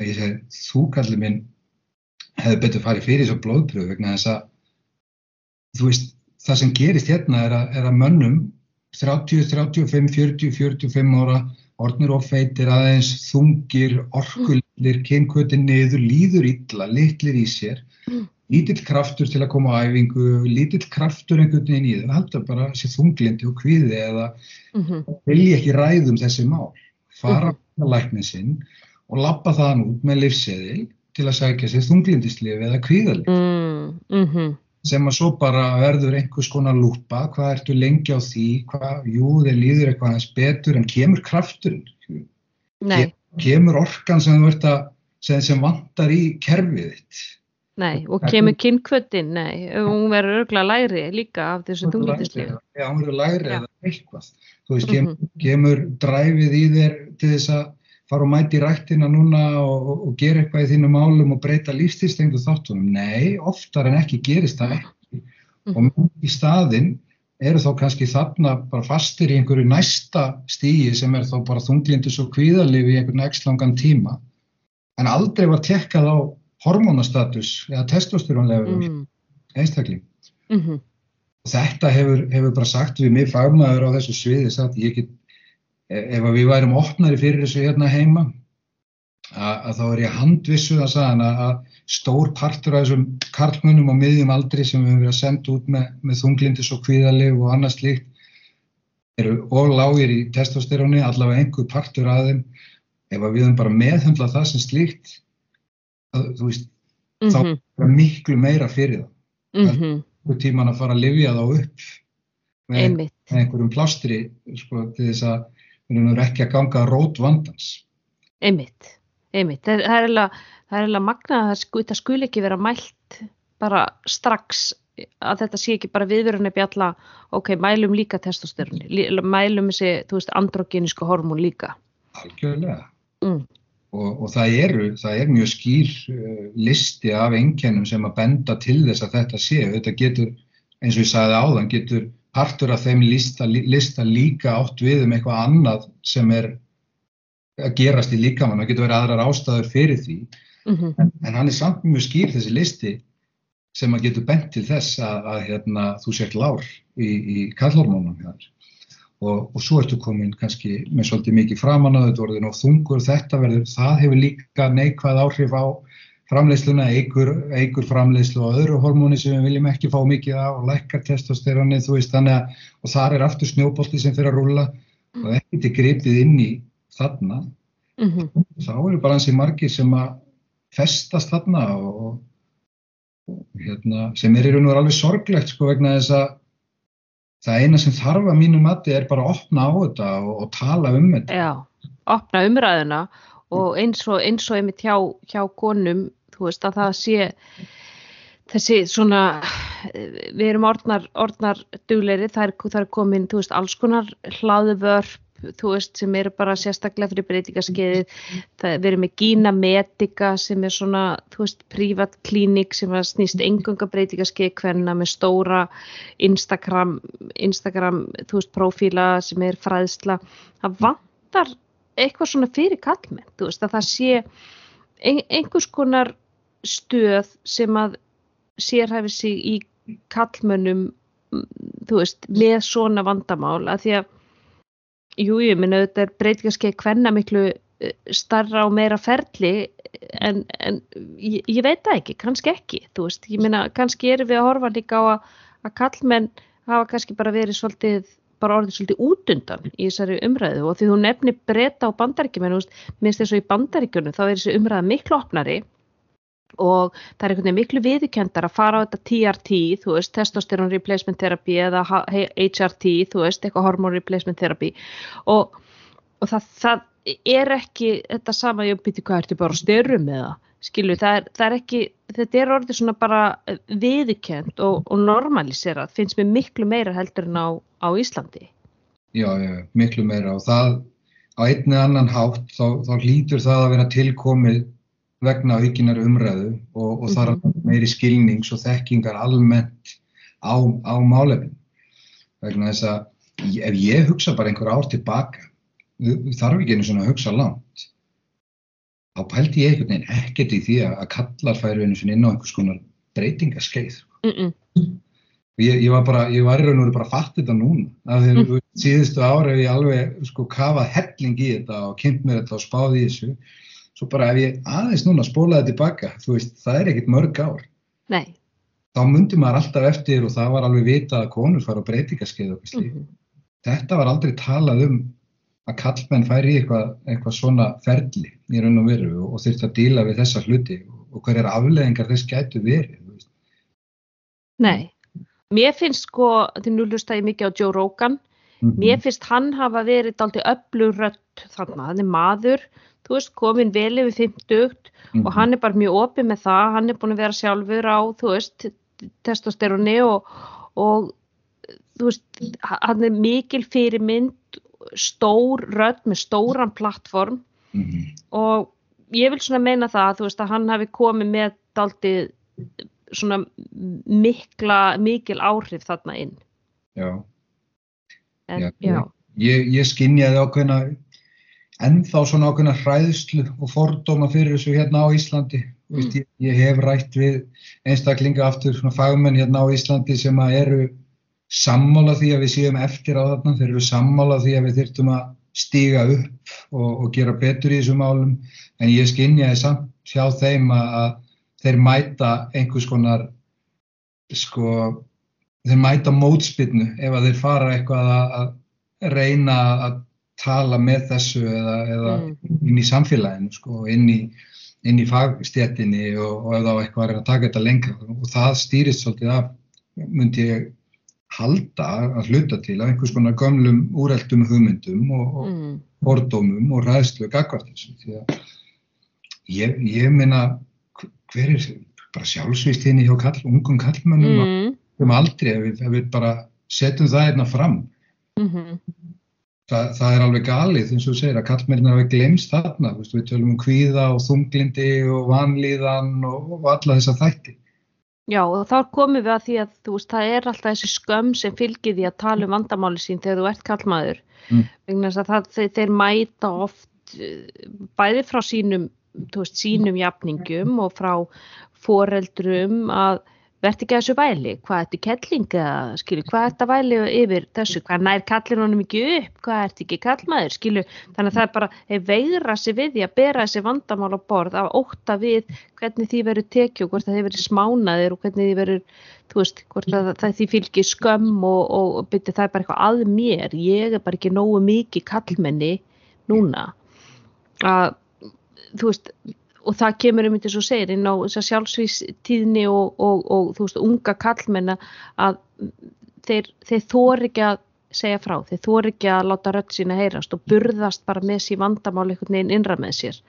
að ég segi, þú kallið minn hefði betur farið fyrir svo blóðpröfu vegna þess að þú veist, það sem gerist hérna er að, er að mönnum 30, 35, 40, 45 ára orðnir og feitir aðeins þungir, orkullir, kynkvötin niður, líður illa, litlir í sér lítill kraftur til að koma á æfingu, lítill kraftur einhvern veginn í það, haldur bara þessi þunglindi og kviði eða mm -hmm. vilja ekki ræðum þessi mál, fara mm -hmm. á læknin sinn og lappa það nút með livseðil til að sækja sér þunglindislif eða kviðalif mm -hmm. Sem að svo bara verður einhvers konar lúpa, hvað ertu lengi á því, hvað, jú, þeir líður eitthvað hans betur en kemur krafturinn, kemur orkan sem þú ert að, sem, sem vantar í kerfið þitt. Nei, og kemur kynnkvötin, nei, hún verður örgulega læri líka af þessu þunglítislíf. Já, hún verður læri eða eitthvað. Þú veist, kemur, mm -hmm. kemur dræfið í þér til þess að fara og mæti rættina núna og, og, og gera eitthvað í þínu málum og breyta lífstilstengu þáttunum. Nei, oftar en ekki gerist það ekki. Mm -hmm. Og í staðin eru þá kannski þarna bara fastir í einhverju næsta stígi sem er þá bara þunglindis og kvíðalif í einhvern ekslangan tíma. En aldrei var tekkað á hormonastatus eða testosterónlegur mm. einstakling. Mm -hmm. Þetta hefur, hefur bara sagt við mig fagmaður á þessu sviði sagt ég get, ef við værum opnari fyrir þessu hérna heima að, að þá er ég handvissuð að sagana að stór partur af þessum karlmunum á miðjum aldri sem við höfum verið að senda út með, með þunglindis og kvíðalif og annað slíkt eru ólágir í testosteróni, allavega einhver partur af þeim ef við höfum bara meðhendla það sem slíkt að, þú veist, mm -hmm. þá mhm. er miklu meira fyrir það. Mm -hmm. Er tíman að fara að livja þá upp með, með einhverjum plástri, sko, til þess að ekki að ganga rót vandans. Einmitt, einmitt. Það er eiginlega magnað að það skul ekki vera mælt bara strax að þetta sé ekki bara viðverðinni bjalla, ok, mælum líka testosteroni, mælum þessi, þú veist, androgenísku hormón líka. Algjörlega. Mm. Og, og það, eru, það er mjög skýr uh, listi af engjennum sem að benda til þess að þetta sé. Þetta getur, eins og ég sagði áðan, getur partur af þeim lista, lista líka átt við um eitthvað annað sem er að gerast í líkamann. Það getur verið aðrar ástæður fyrir því. Mm -hmm. en, en hann er samt mjög skýr þessi listi sem að getur bent til þess að, að hérna, þú sért lár í, í kallhormónum hér og, og svo ertu komin kannski með svolítið mikið framann að þetta orðin og þungur þetta verður, það hefur líka neikvæð áhrif á framleiðsluna, eigur, eigur framleiðslu og öðru hormóni sem við viljum ekki fá mikið á og lækkar testosteroni þú veist þannig að og þar er aftur snjóbolti sem fyrir að rúla mm. og ekkert er gripið inn í þarna mm -hmm. þá eru bara hansi margir sem að festast þarna og, og hérna, sem er í raun og verið alveg sorglegt sko vegna þess að það eina sem þarf að mínu mati er bara að opna á þetta og, og tala um þetta. Já, opna umræðuna og eins og, eins og einmitt hjá, hjá konum, þú veist að það sé þessi svona, við erum orðnar, orðnar dugleiri, það er, það er komin, þú veist, alls konar hlaðvörp þú veist, sem eru bara sérstaklega fyrir breytingaskeiðið, við erum með Gina Medica sem er svona þú veist, prívat klínik sem snýst engunga breytingaskeið hverna með stóra Instagram Instagram, þú veist, profíla sem er fræðsla, það vantar eitthvað svona fyrir kallmenn þú veist, að það sé ein, einhvers konar stöð sem að sérhæfi sig í kallmönnum þú veist, með svona vandamál, að því að Jú, ég minna auðvitað er breytingarskeið hvenna miklu eh, starra og meira ferli en, en ég, ég veit það ekki, kannski ekki, þú veist, ég minna kannski erum við að horfa líka á að, að kallmenn hafa kannski bara verið svolítið, bara orðið svolítið útundan í þessari umræðu og því þú nefnir breyta á bandaríkjum, minnst þess að í bandaríkjunum þá er þessi umræða miklu opnari og það er einhvern veginn miklu viðkjöndar að fara á þetta TRT, þú veist, testosterone replacement therapy eða HRT, þú veist, eitthvað hormone replacement therapy. Og, og það, það er ekki þetta sama, ég byrti hvað ertu bara styrum með það, skilju, það er, það er ekki, þetta er orðið svona bara viðkjönd og, og normaliserað, finnst mér miklu meira heldur en á, á Íslandi. Já, já, miklu meira og það á einni annan hátt þá, þá hlýtur það að vera tilkomið vegna aukinar umræðu og, og þar mm -hmm. meiri skilnings og þekkingar almennt á, á málefin. Vegna þess að ef ég hugsa bara einhver ár tilbaka, þarf ekki einu svona að hugsa langt þá pældi ég einhvern veginn ekkert í því að kallar færu einu svona inn á einhvers konar breytingaskeið mm -mm. ég, ég var bara, ég var í raun og veru bara að fatta þetta núna af því að mm. síðustu ára hef ég alveg sko kafað helling í þetta og kynnt mér þetta og spáði í þessu svo bara ef ég aðeins núna spólaði tilbaka, þú veist, það er ekkert mörg ár Nei. þá myndi maður alltaf eftir og það var alveg vitað að konur fara á breytingaskeið og mm -hmm. þetta var aldrei talað um að kallmenn færi eitthvað, eitthvað svona ferli í raun og veru og þurfti að díla við þessa hluti og hverjar afleðingar þess gætu verið. Nei, mér finnst sko, því nú lusta ég mikið á Joe Rogan, mm -hmm. mér finnst hann hafa verið aldrei öflurött þarna, hann er maður, þú veist, komin vel yfir 50 mm -hmm. og hann er bara mjög opið með það, hann er búin að vera sjálfur á, þú veist, testosteroni og, og þú veist, hann er mikil fyrirmynd stór rödd með stóran plattform mm -hmm. og ég vil svona meina það veist, að hann hafi komið með daldi svona mikla, mikil áhrif þarna inn Já, en, já, já. Ég, ég skinnjaði ákveðna ennþá svona ákveðna hræðslu og fordóma fyrir þessu hérna á Íslandi mm. Vist, ég, ég hef rætt við einstaklinga aftur svona fagmenn hérna á Íslandi sem að eru sammála því að við séum eftir á þarna, þeir eru sammála því að við þurftum að stíga upp og, og gera betur í þessum málum en ég skinnjaði samt hjá þeim að, að þeir mæta einhvers konar sko, þeir mæta mótspinnu ef að þeir fara eitthvað að, að reyna að tala með þessu eða, eða mm. inn í samfélaginu sko, inn í, inn í fagstjetinni og, og ef þá eitthvað er að taka þetta lengra og það stýrist svolítið af, myndi ég halda að hluta til að einhvers konar gamlum úrældum hugmyndum og, og mm. fordómum og ræðslu gagvart þessu því að ég, ég minna hver er bara sjálfsvist henni hjá kall, ungum kallmannum mm. um aldrei ef við, ef við bara setjum það einna fram mm -hmm. það, það er alveg galið eins og þú segir að kallmennir hafa glemst þarna við tölum um kvíða og þunglindi og vanlíðan og, og alla þessa þætti Já og þá komum við að því að þú veist það er alltaf þessi skömm sem fylgir því að tala um vandamáli sín þegar þú ert kallmaður mm. vegna þess að það, þeir, þeir mæta oft eh, bæði frá sínum, veist, sínum jafningum og frá foreldrum að verði ekki að þessu væli, hvað ertu kelling eða skilu, hvað ertu að væli yfir þessu, hvað nær kallir honum ekki upp, hvað ertu ekki kallmaður, skilu, þannig að það er bara, þeir veigra sig við því að bera þessi vandamál á borð af óta við hvernig því verður tekið og hvort það hefur verið smánaðir og hvernig því verður, þú veist, hvort það, það því fylgir skömm og, og byrju það er bara eitthvað að mér, ég er bara ekki nógu mikið kallmenni núna. Að, þú veist, og það kemur um þetta svo segir inn á sjálfsvístíðni og, og, og þú veist unga kallmenna að þeir, þeir þóri ekki að segja frá, þeir þóri ekki að láta rött sína heyrast og burðast bara með sír vandamál einhvern veginn innra með sér.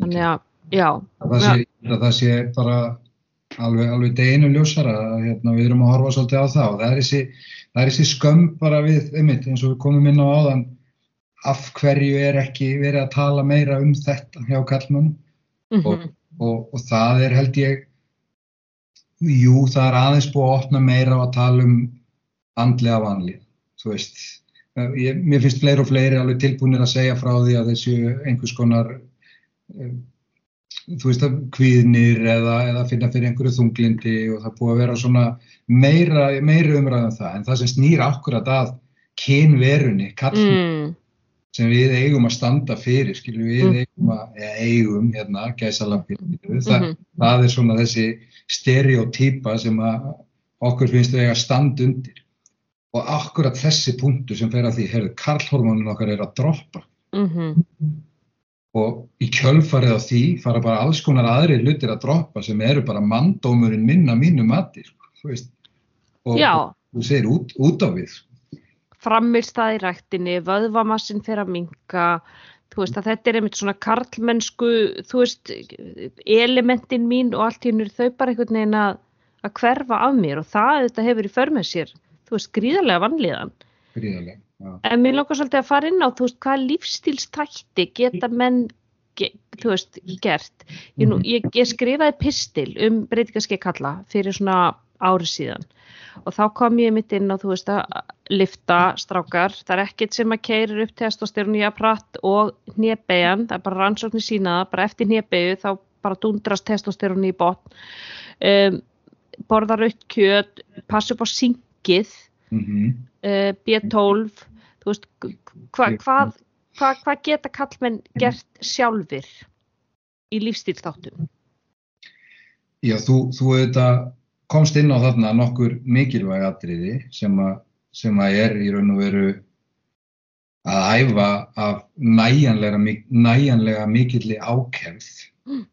Þannig að já. Það sé, það sé bara alveg, alveg deginu ljósara hérna, við erum að horfa svolítið á það og er það er þessi skömm bara við einmitt eins og við komum inn á áðan af hverju er ekki verið að tala meira um þetta hjá kallmannum mm -hmm. og, og, og það er held ég jú það er aðeins búið að opna meira og að tala um andlega vanlið þú veist, ég, mér finnst fleiri og fleiri alveg tilbúinir að segja frá því að þessu einhvers konar um, þú veist að kvíðnir eða, eða finna fyrir einhverju þunglindi og það búið að vera svona meira, meira umræðan um það. En það sem snýr akkurat að kynverunni, kallmenn mm sem við eigum að standa fyrir, skilju við mm. eigum að, eða eigum hérna, gæsalapir, mm -hmm. það er svona þessi stereotýpa sem að okkur finnst við eiga stand undir og akkurat þessi punktu sem fer að því, herðu, karlhormónin okkar er að droppa mm -hmm. og í kjölfarið á því fara bara alls konar aðri hlutir að droppa sem eru bara manndómurinn minna mínu mati, sko, þú veist og, og þú segir út, út á við, sko frammirstað í rættinni, vöðvamassin fyrir að minka, þú veist að þetta er einmitt svona karlmennsku, þú veist, elementin mín og allt í húnur þau bara einhvern veginn að, að hverfa af mér og það þetta hefur í förmið sér, þú veist, gríðarlega vanlíðan. Gríðarlega, já. En mér langar svolítið að fara inn á, þú veist, hvað lífstílstætti geta menn, ge, þú veist, gert. Ég, nú, ég, ég skrifaði pistil um breytingaskei kalla fyrir svona ári síðan. Og þá kom ég mitt inn á þú veist að lifta strákar, það er ekkit sem að keirir upp testosterun í apparat og hnjebegjan, það er bara rannsóknir sínaða, bara eftir hnjebegu þá bara dundrast testosterun í botn. Um, borða raukt kjöt, passa upp á syngið mm -hmm. uh, B12 þú veist, hva, hvað hva, hva geta kallmenn gert sjálfur í lífstílstáttum? Já, þú, þú auðvitað komst inn á þarna nokkur mikilvæg atriði sem, a, sem að er í raun og veru að æfa af næjanlega, næjanlega mikilli ákjæmð. Mm.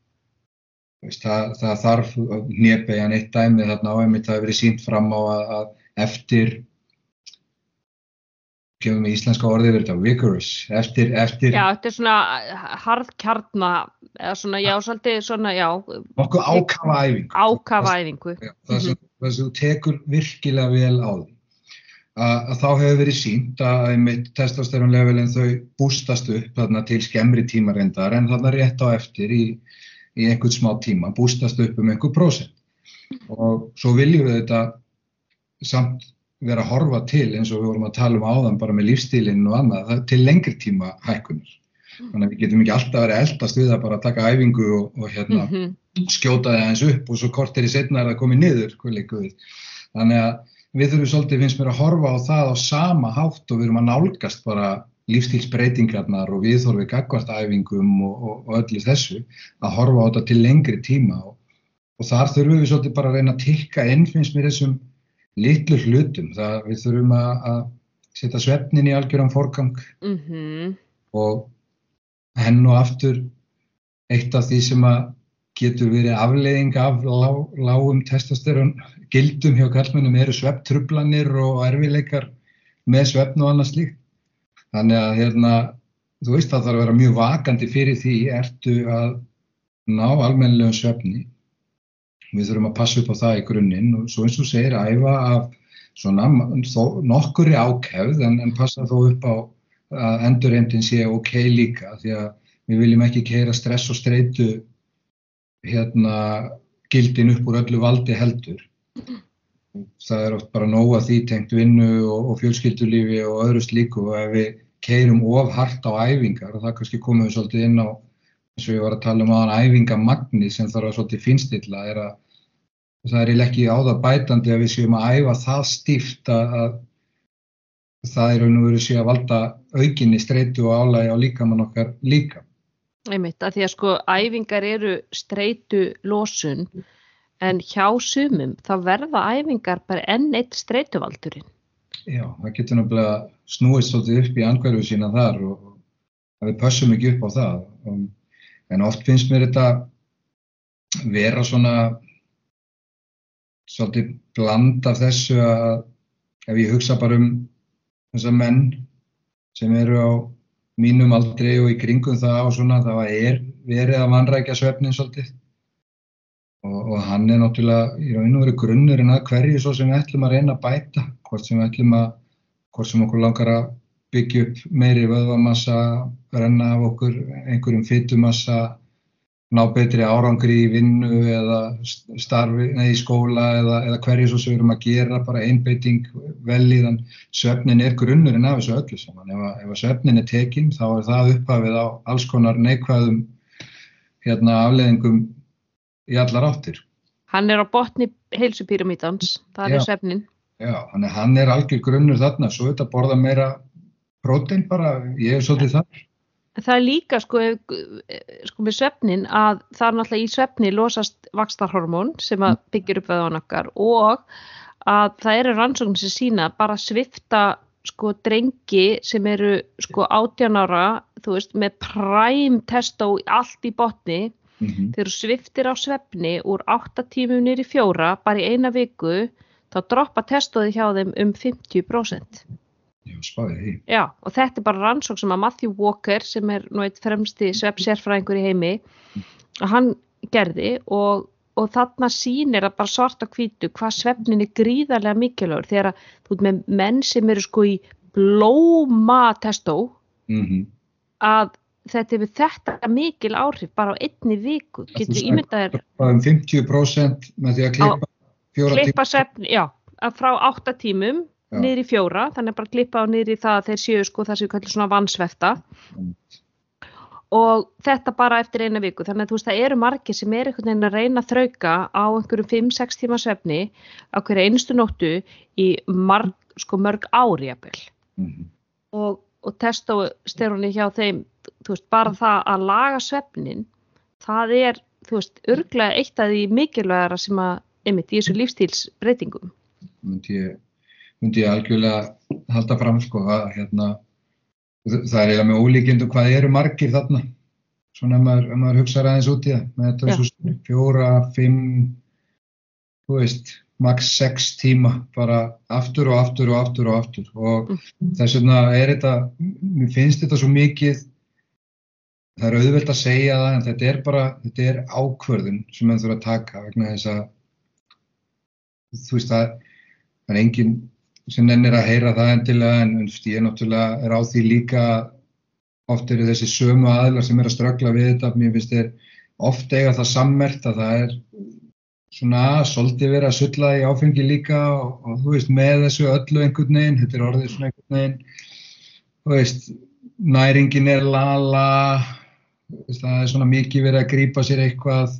Það, það þarf nýjabæjan eitt dæmi þarna á einmitt það hefur verið sínt fram á að, að eftir kemum við íslenska orðið verið þetta, vigorous, eftir, eftir. Já, þetta er svona harðkjarna eða svona, já, svolítið svona, já. Nokkuð ákafa æfingu. Ákafa æfingu. Já, Það sem mm -hmm. þú tekur virkilega vel á því. Að, þá hefur verið sínt að einmitt testosteronlevelin þau bústast upp þarna til skemmri tíma reyndar en þarna rétt á eftir í, í einhvern smá tíma, bústast upp um einhver prósent. Og svo viljum við þetta samt vera að horfa til eins og við vorum að tala um áðan bara með lífstílinn og annað til lengri tíma hækkunar. Þannig að við getum ekki alltaf verið eldast við að bara taka æfingu og, og hérna, mm -hmm. skjóta það eins upp og svo kort er í setna er það komið niður. Þannig að við þurfum svolítið finnst mér að horfa á það á sama hátt og við erum að nálgast bara lífstílsbreytingarnar og viðhorfið gagvart æfingum og, og, og öllu þessu að horfa á þetta til lengri tíma og þar þurfum við svolítið bara að reyna að tikka inn finnst mér þessum litlu hlutum. Það, við þurfum að, að setja svefnin í algjöran forgang mm -hmm. og henn og aftur eitt af því sem að getur verið afleiðing af lá, lágum testosterón gildum hjá kallmennum eru svepptrublanir og erfileikar með svefn og annað slíkt. Þannig að hérna, þú veist að það þarf að vera mjög vakandi fyrir því ertu að ná almennilegum svefni við þurfum að passa upp á það í grunninn og svo eins og segir æfa af svona nokkur ákefð en, en passa þó upp á að endurheimtin sé ok líka því að við viljum ekki keira stress og streitu hérna gildin upp úr öllu valdi heldur. Það er oft bara nóga því tengt vinnu og, og fjölskyldulífi og öðru slíku og ef við keirum of hart á æfingar og það kannski komum við svolítið inn á eins og ég var að tala um aðan æfingamagni sem þarf að svolítið finstilla er að það er ekki á það bætandi að við séum að æfa það stíft að það er raun og veru sé að valda aukinni streitu og álægi á líkamann okkar líka. Einmitt, að því að sko æfingar eru streitu losun en hjá sumum þá verða æfingar bara enn eitt streituvaldurinn. Já, það getur náttúrulega snúist svolítið upp í angverðu sína þar og við pössum ekki upp á það. Og en oft finnst mér þetta vera svona svolítið bland af þessu að ef ég hugsa bara um þessa menn sem eru á mínum aldrei og í kringum það og svona þá er verið að vanrækja svefnin svolítið. Og, og hann er náttúrulega í raun og veru grunnurinn að hverju svo sem við ætlum að reyna að bæta hvort sem við ætlum að hvort sem okkur langar að byggja upp meiri vöðvamassa, renna af okkur einhverjum fytumassa, ná betri árangri í vinnu eða starfi, nei, skóla eða, eða hverju svo sem við erum að gera, bara einbeiting vel í þann. Svefnin er grunnurinn af þessu öllu saman. Ef, ef svefnin er tekinn þá er það upphafið á alls konar neikvæðum hérna, afleðingum í allar áttir. Hann er á botni heilsupyramítans, það er svefnin. Já, hann er algjör grunnur þarna, svo þetta borða meira prótein bara, ég hef svolítið þar. Það er líka sko, sko með svefnin að það er náttúrulega í svefni losast vakstarhormón sem að mm. byggjur upp veðan okkar og að það eru rannsóknum sem sína bara svifta sko drengi sem eru sko 18 ára, þú veist, með præm testó allt í botni, mm -hmm. þeir eru sviftir á svefni úr 8 tímum nýri fjóra, bara í eina viku, þá droppa testóði hjá þeim um 50%. Já, spáðið því. Já, og þetta er bara rannsók sem að Matthew Walker, sem er nú eitt fremsti sveppsérfræðingur í heimi, að hann gerði og, og þarna sínir að bara svarta kvítu hvað sveppnin er gríðarlega mikilvægur þegar að þú veit með menn sem eru sko í blóma testó mm -hmm. að þetta við þetta mikil áhrif bara á einni viku. Getur ímyndaðir... Um 50% með því að klippa fjóra klippa tíma. svefn, já, að frá átta tímum Já. Niður í fjóra, þannig bara klippa á niður í það að þeir séu sko það sem við kallum svona vannsvefta og þetta bara eftir eina viku, þannig að þú veist það eru margir sem er einhvern veginn að reyna að þrauka á einhverjum 5-6 tíma svefni á hverju einustu nóttu í marg, sko mörg ári jafnvel. Mhm. og, og testosteróni hjá þeim, þú veist, bara það að laga svefnin, það er, þú veist, örglega eitt af því mikilvægara sem að, einmitt, í þessu lífstílsbreytingum. myndi ég, myndi ég algjörlega halda fram sko að hérna það er eiginlega með ólíkjöndu hvað eru margir þarna. Svona ef maður, maður hugsa aðeins út í það. Með þetta er svo fjóra, fimm þú veist max sex tíma bara aftur og aftur og aftur og aftur. Og þess vegna er þetta mér finnst þetta svo mikið það er auðvelt að segja það en þetta er bara, þetta er ákvörðun sem mann þurfa að taka vegna þess að þú veist það er enginn sem nennir að heyra það endilega en veist, ég náttúrulega er á því líka oft eru þessi sömu aðlar sem er að ströggla við þetta. Mér finnst þeir oft eiga það sammert að það er svona svolítið verið að sulla í áfengi líka og, og þú veist með þessu öllu einhvern veginn, þetta er orðið svona einhvern veginn þú veist næringin er lala það er svona mikið verið að grípa sér eitthvað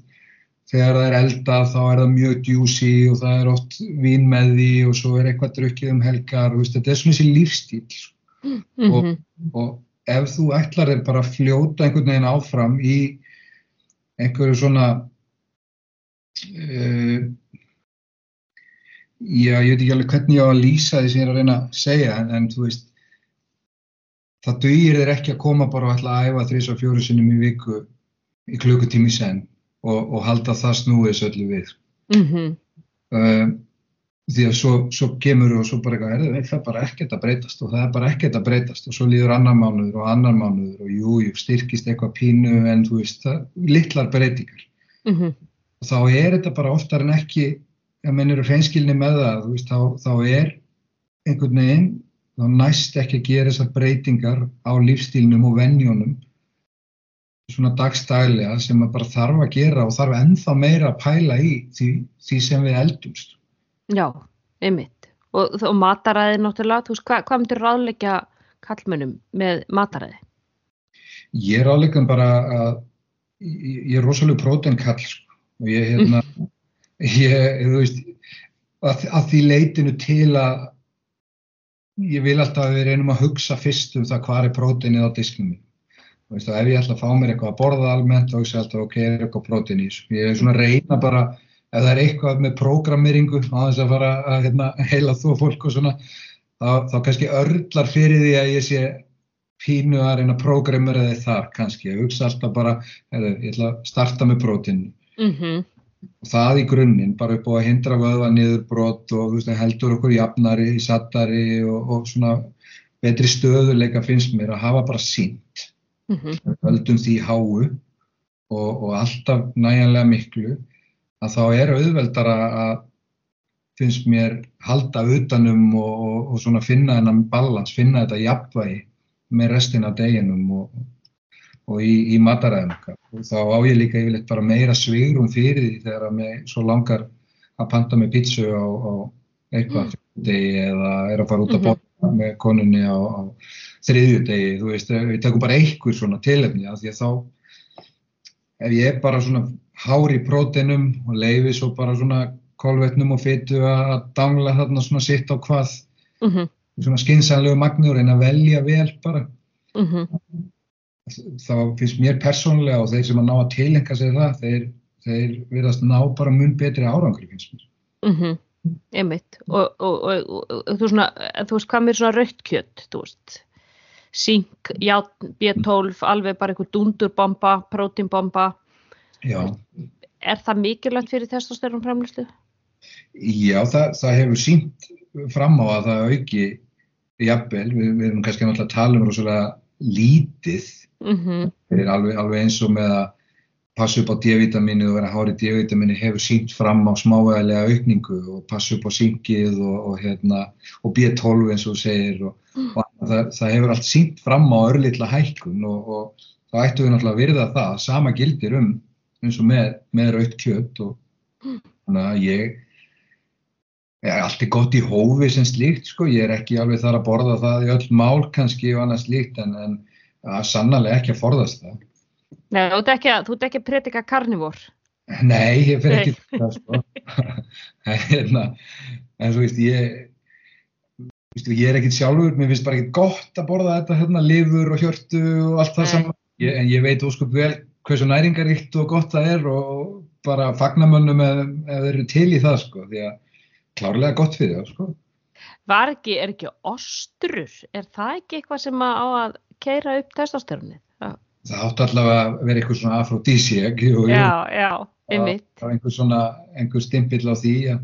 þegar það er eldað þá er það mjög djúsi og það er oft vín með því og svo er eitthvað drukkið um helgar og veist, þetta er svona þessi lífstíl. Mm Og- og ef þú ætlar þér bara að fljóta einhvern veginn áfram í einhverju svona uh, já, ég veit ekki alveg hvernig ég á að lýsa því sem ég er að reyna að segja en, en þú veist það dugir þér ekki að koma bara og ætla að æfa þrís og fjóru sinnum í viku í klukkutími senn og, og halda það snúið öllu við. -hmm. uh, því að svo, svo kemur og svo bara eitthvað, "Heyrðu, það er bara ekkert að breytast og það er bara ekkert að breytast. Og svo líður annar mánuður og annar mánuður og jú, jú, styrkist eitthvað pínu en þú veist, það, litlar breytingar. Mm og þá er þetta bara oftar en ekki ef menn eru hreinskilni með það þú veist, þá, þá er einhvern veginn þá næst ekki að gera þessar breytingar á lífstílnum og venjónum svona dagstælega sem maður bara þarf að gera og þarf ennþá meira að pæla í því, því sem við eldumst Já, einmitt. Og, og mataræði náttúrulega, þú veist, hva, hvað myndir ráðleggja kallmönnum með mataræði? Ég er áleikum bara að ég, er rosalega prótenkall sko. og ég hérna ég, þú veist að, að því leitinu til að ég vil alltaf að við reynum að hugsa fyrst um það hvað er próteinið á disknum minn veist, og ef ég ætla að fá mér eitthvað að borða almennt þá hugsa ég alltaf ok, er eitthvað prótein í þessu? Ég er svona að reyna bara ef það er eitthvað með prógrammeringu á þess að fara að hérna, heila þú fólk og svona þá, þá kannski örlar fyrir því að ég sé pínu að reyna prógrammera þið þar kannski, ég hugsa alltaf bara heru, ég ætla að starta með prótein. Mm -hmm. og það í grunninn, bara upp á að hindra vöðva niðurbrot og þú veist, heldur okkur jafnari, sattari og, og svona betri stöðuleika finnst mér að hafa bara sínt Mm -hmm. höldum því háu og, og alltaf næjanlega miklu að þá er auðveldara að finnst mér halda utanum og, og, og svona finna þennan balans, finna þetta jafnvægi með restina af deginum og, og í, í mataræðum og þá á ég líka yfirleitt bara meira svigrum fyrir því þegar að mig svo langar að panta með pítsu á, á eitthvað degi eða er að fara út að Mhm. Með konunni á, á þriðju degi, þú veist, við tökum bara einhver svona tilefni af því að þá ef ég er bara svona hár í próteinum og leifi svo bara svona kolvetnum og fytu að dangla þarna svona sitt á hvað Mm -hmm. svona skinsanlegu magni og reyna að velja vel bara Mm þá finnst mér persónulega og þeir sem að ná að tilenga sér það þeir, þeir virðast ná bara mun betri árangri finnst mér -hmm. Einmitt. Og, og, og, þú, svona, þú veist, hvað með svona rautt kjött, þú veist, sink, játn, B12, alveg bara einhver dundurbomba, prótínbomba, Já, er það mikilvægt fyrir testosterón framlýstu? Já það, það hefur sínt fram á að það auki jafnvel, við, við erum kannski náttúrulega að tala um rosalega lítið Mm -hmm. Er alveg, alveg eins og með að passa upp á D-vitaminu og vera hári D-vitaminu hefur sínt fram á smávægilega aukningu og passa upp á syngið og, og, hérna, og B12 eins og þú segir og, og það, það hefur allt sínt fram á örlítla hækkun og, og þá ættu við náttúrulega að virða það, sama gildir um eins og með, með raut kjött og þannig að ég allt er gott í hófi sem slíkt sko, ég er ekki alveg þar að borða það í öll mál kannski og annað slíkt en, en ja, sannlega ekki að forðast það. Nei, þú ert ekki, ekki að predika karnivór? Nei, ég fer ekki það sko. en, hérna, en þú veist, ég, Vistu, ég er ekkert sjálfur, mér finnst bara ekkert gott að borða þetta hérna, lifur og hjörtu og allt það saman, ég, en ég veit óskup vel hversu næringaríkt og gott það er og bara fagnamönnum ef þeir eru til í það sko, því að klárlega gott fyrir það sko. Var ekki, er ekki ostrur, er það ekki eitthvað sem að á að keira upp testosterónið? Það átti allavega að vera eitthvað svona afrodísiak. Já, já, einmitt. Það var einhver svona, einhver stimpill á því að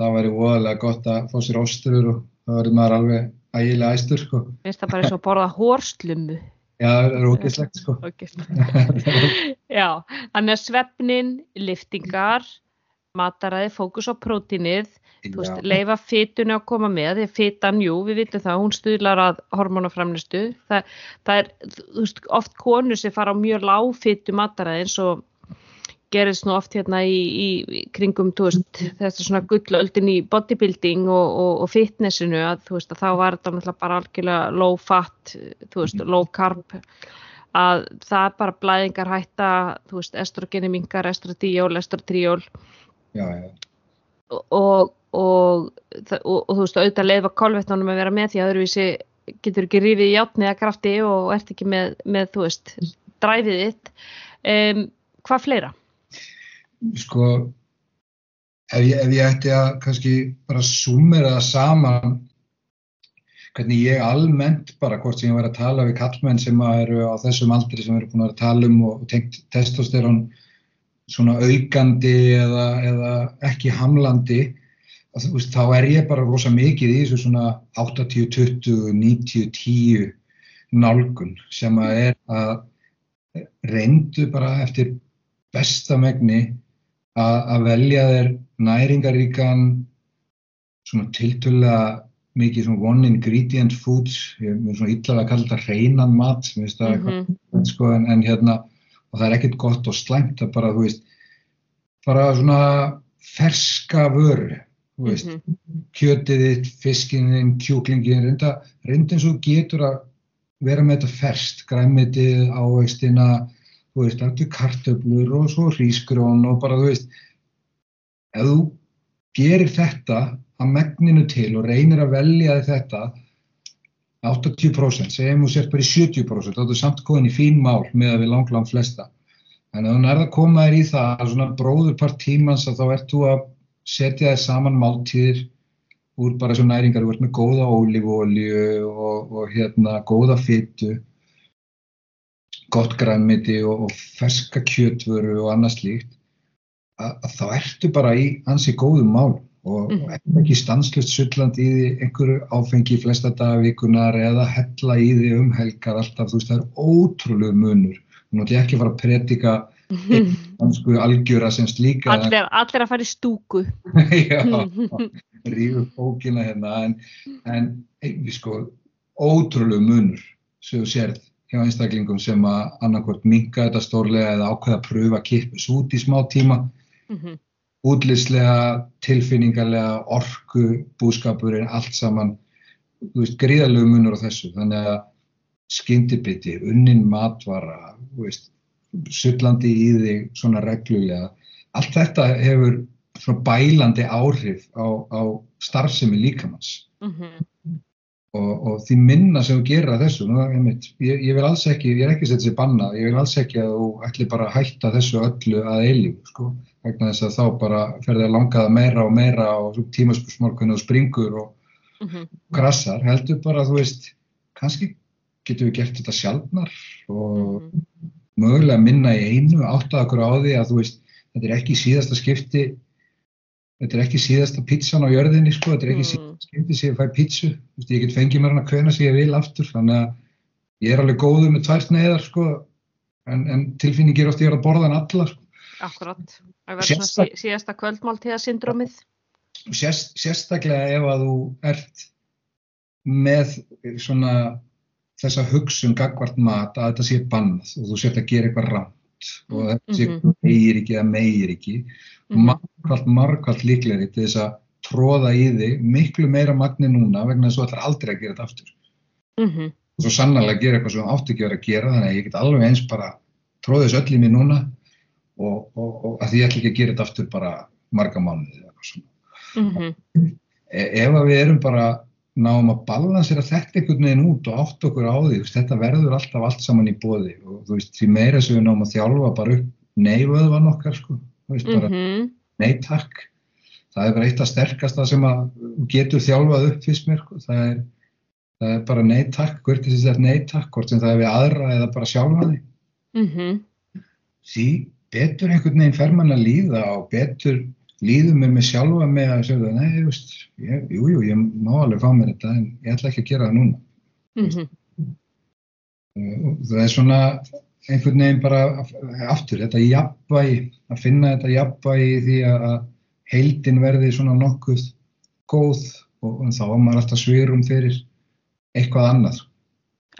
það væri óalega gott að fá sér ostrur og það verður maður alveg ægilega æstur sko. Finnst það bara eins og borða hórslumu? Já, það er ógislegt sko. Já, þannig að svefnin, liftingar, mataræði, fókus á prótínið, veist, leifa fytunni að koma með, því fytan, jú, við vitum það, hún stuðlar að hormonaframlistu. Það, það er, veist, oft konur sem fara á mjög lág fytu mataræði eins og gerist nú oft hérna í, í kringum veist, þetta svona gullöldin í bodybuilding og, og, og fitnessinu að þú veist að þá var þetta náttúrulega bara algjörlega low fat, þú veist low carb að það er bara blæðingar hætta, þú veist estrogeni mingar, estradiol, estradiol já, já. Og, og þú veist auðvitað leiðva kólvetnánum að vera með því að öðruvísi getur ekki rífið í játni eða krafti og ert ekki með, með þú veist, dræfið þitt um, hvað fleira? sko ef ég, ef ég ætti að kannski bara sumera það saman hvernig ég almennt bara hvort sem ég var að tala við kallmenn sem eru á þessum aldri sem eru búin að tala um og tengt testosterón svona aukandi eða, eða ekki hamlandi að, veist, þá er ég bara rosa mikið í þessu svona 80-20, 90-10 nálgun sem að er að reyndu bara eftir besta megni að velja þér næringaríkan svona tiltölulega mikið svona one ingredient foods ég er svona yllar að kalla þetta hreinan mat mm -hmm. sko, en, en hérna og það er ekkert gott og slæmt að bara þú veist bara svona ferska vöru þú veist, mm -hmm. kjötið þitt, fiskinn kjúklingin, reynda, reynda eins og getur að vera með þetta ferst, græmitið, ávegstina þú veist, allir kartöflur og svo hrísgrón og bara, þú veist, ef þú gerir þetta að megninu til og reynir að velja þetta 80%, segjum þú sért bara í 70%, þá er þetta samt komin í fín mál með að við langt langt flesta. En ef þú nærða að koma þér í það, svona bróðurpart tímans að þá ert þú að setja þér saman máltíðir úr bara svo næringar, þú ert með góða ólífólju og, og hérna góða fyttu gott græmiti og, og ferska kjötvöru og annað slíkt. Að, að þá ertu bara í ansi góðum mál og mm. er ekki stanslust sullandi í því einhverju áfengi flesta dagvíkunar eða hella í því um helgar alltaf, þú veist það er ótrúlegu munur og náttúrulega ekki fara að predika hansku algjöra sem slíka Allir, allir að fara í stúku Já, rífu bókina hérna en, en við sko ótrúlegu munur sem þú sérð hjá einstaklingum sem að annarkort minka þetta stórlega eða ákveða að pröfa að kippis út í smá tíma mm -hmm. Útlýslega, tilfinningarlega orku, búskapurinn allt saman, þú veist, gríðalegu munur á þessu, þannig að skyndibiti, unnin matvara þú veist, sullandi í þig svona reglulega allt þetta hefur svona bælandi áhrif á, á starfsemi líkamanns mm -hmm og, og því minna sem þú gerir að þessu, nú, ég, ég vil alls ekki, ég er ekki að setja sér banna, ég vil alls ekki að þú ætli bara að hætta þessu öllu að eilífu, sko, vegna þess að þá bara ferði að langaða meira og meira og tímaspursmorkunni og springur og mm -hmm. grassar, heldur bara, þú veist, kannski getur við gert þetta sjálfnar og mm -hmm. mögulega minna í einu, átt að okkur á því að þú veist, þetta er ekki síðasta skipti þetta er ekki síðasta pizzan á jörðinni sko, þetta er ekki mm. síðasta skipti sem ég fæ pizzu, ég get fengið mér hann að kvöna sem ég vil aftur, þannig að ég er alveg góðu með tvær sneiðar sko, en, en tilfinningir ofta ég er að borða hann alla sko. Akkurat, það verður svona sí, síðasta kvöldmáltíðasyndromið. Sérst, sérstaklega ef að þú ert með svona þessa hugsun gagvart mat að þetta sé bannað og þú sért að gera eitthvað rámt og þetta sé mm -hmm. meir ekki eða meir ekki mm -hmm. margkvælt, margkvælt líklegri til þess að tróða í þig miklu meira magni núna vegna þess að þú ætlar aldrei að gera þetta aftur. Mm -hmm. Svo sannarlega að gera eitthvað sem þú átti ekki að vera að gera þannig að ég get alveg eins bara tróðið þessu öll í mig núna og, og, og að því ég ætla ekki að gera þetta aftur bara marga mánuði eða svona. Mm -hmm. E ef að við erum bara náum að balansera þetta einhvern veginn út og átt okkur á því, veist, þetta verður alltaf allt saman í bóði og þú veist, því meira sem við náum að þjálfa bara upp neiföðvan okkar sko, þú veist, bara Mm -hmm. nei takk, það er bara eitt af sterkasta sem að getur þjálfað upp fyrst mér, sko. það er það er bara nei takk, hvert er þetta nei takk hvort sem það er við aðra eða bara sjálfa því Mhm. því betur einhvern veginn fer mann að líða og betur líður mér með sjálfa með að segja, nei, þú veist, ég, jú, jú, ég má alveg fá mér þetta en ég ætla ekki að gera það núna. Mhm. Og Það er svona einhvern veginn bara aftur, þetta jafnvægi, að finna þetta jafnvægi því að heildin verði svona nokkuð góð og, og þá var maður alltaf svirum fyrir eitthvað annað.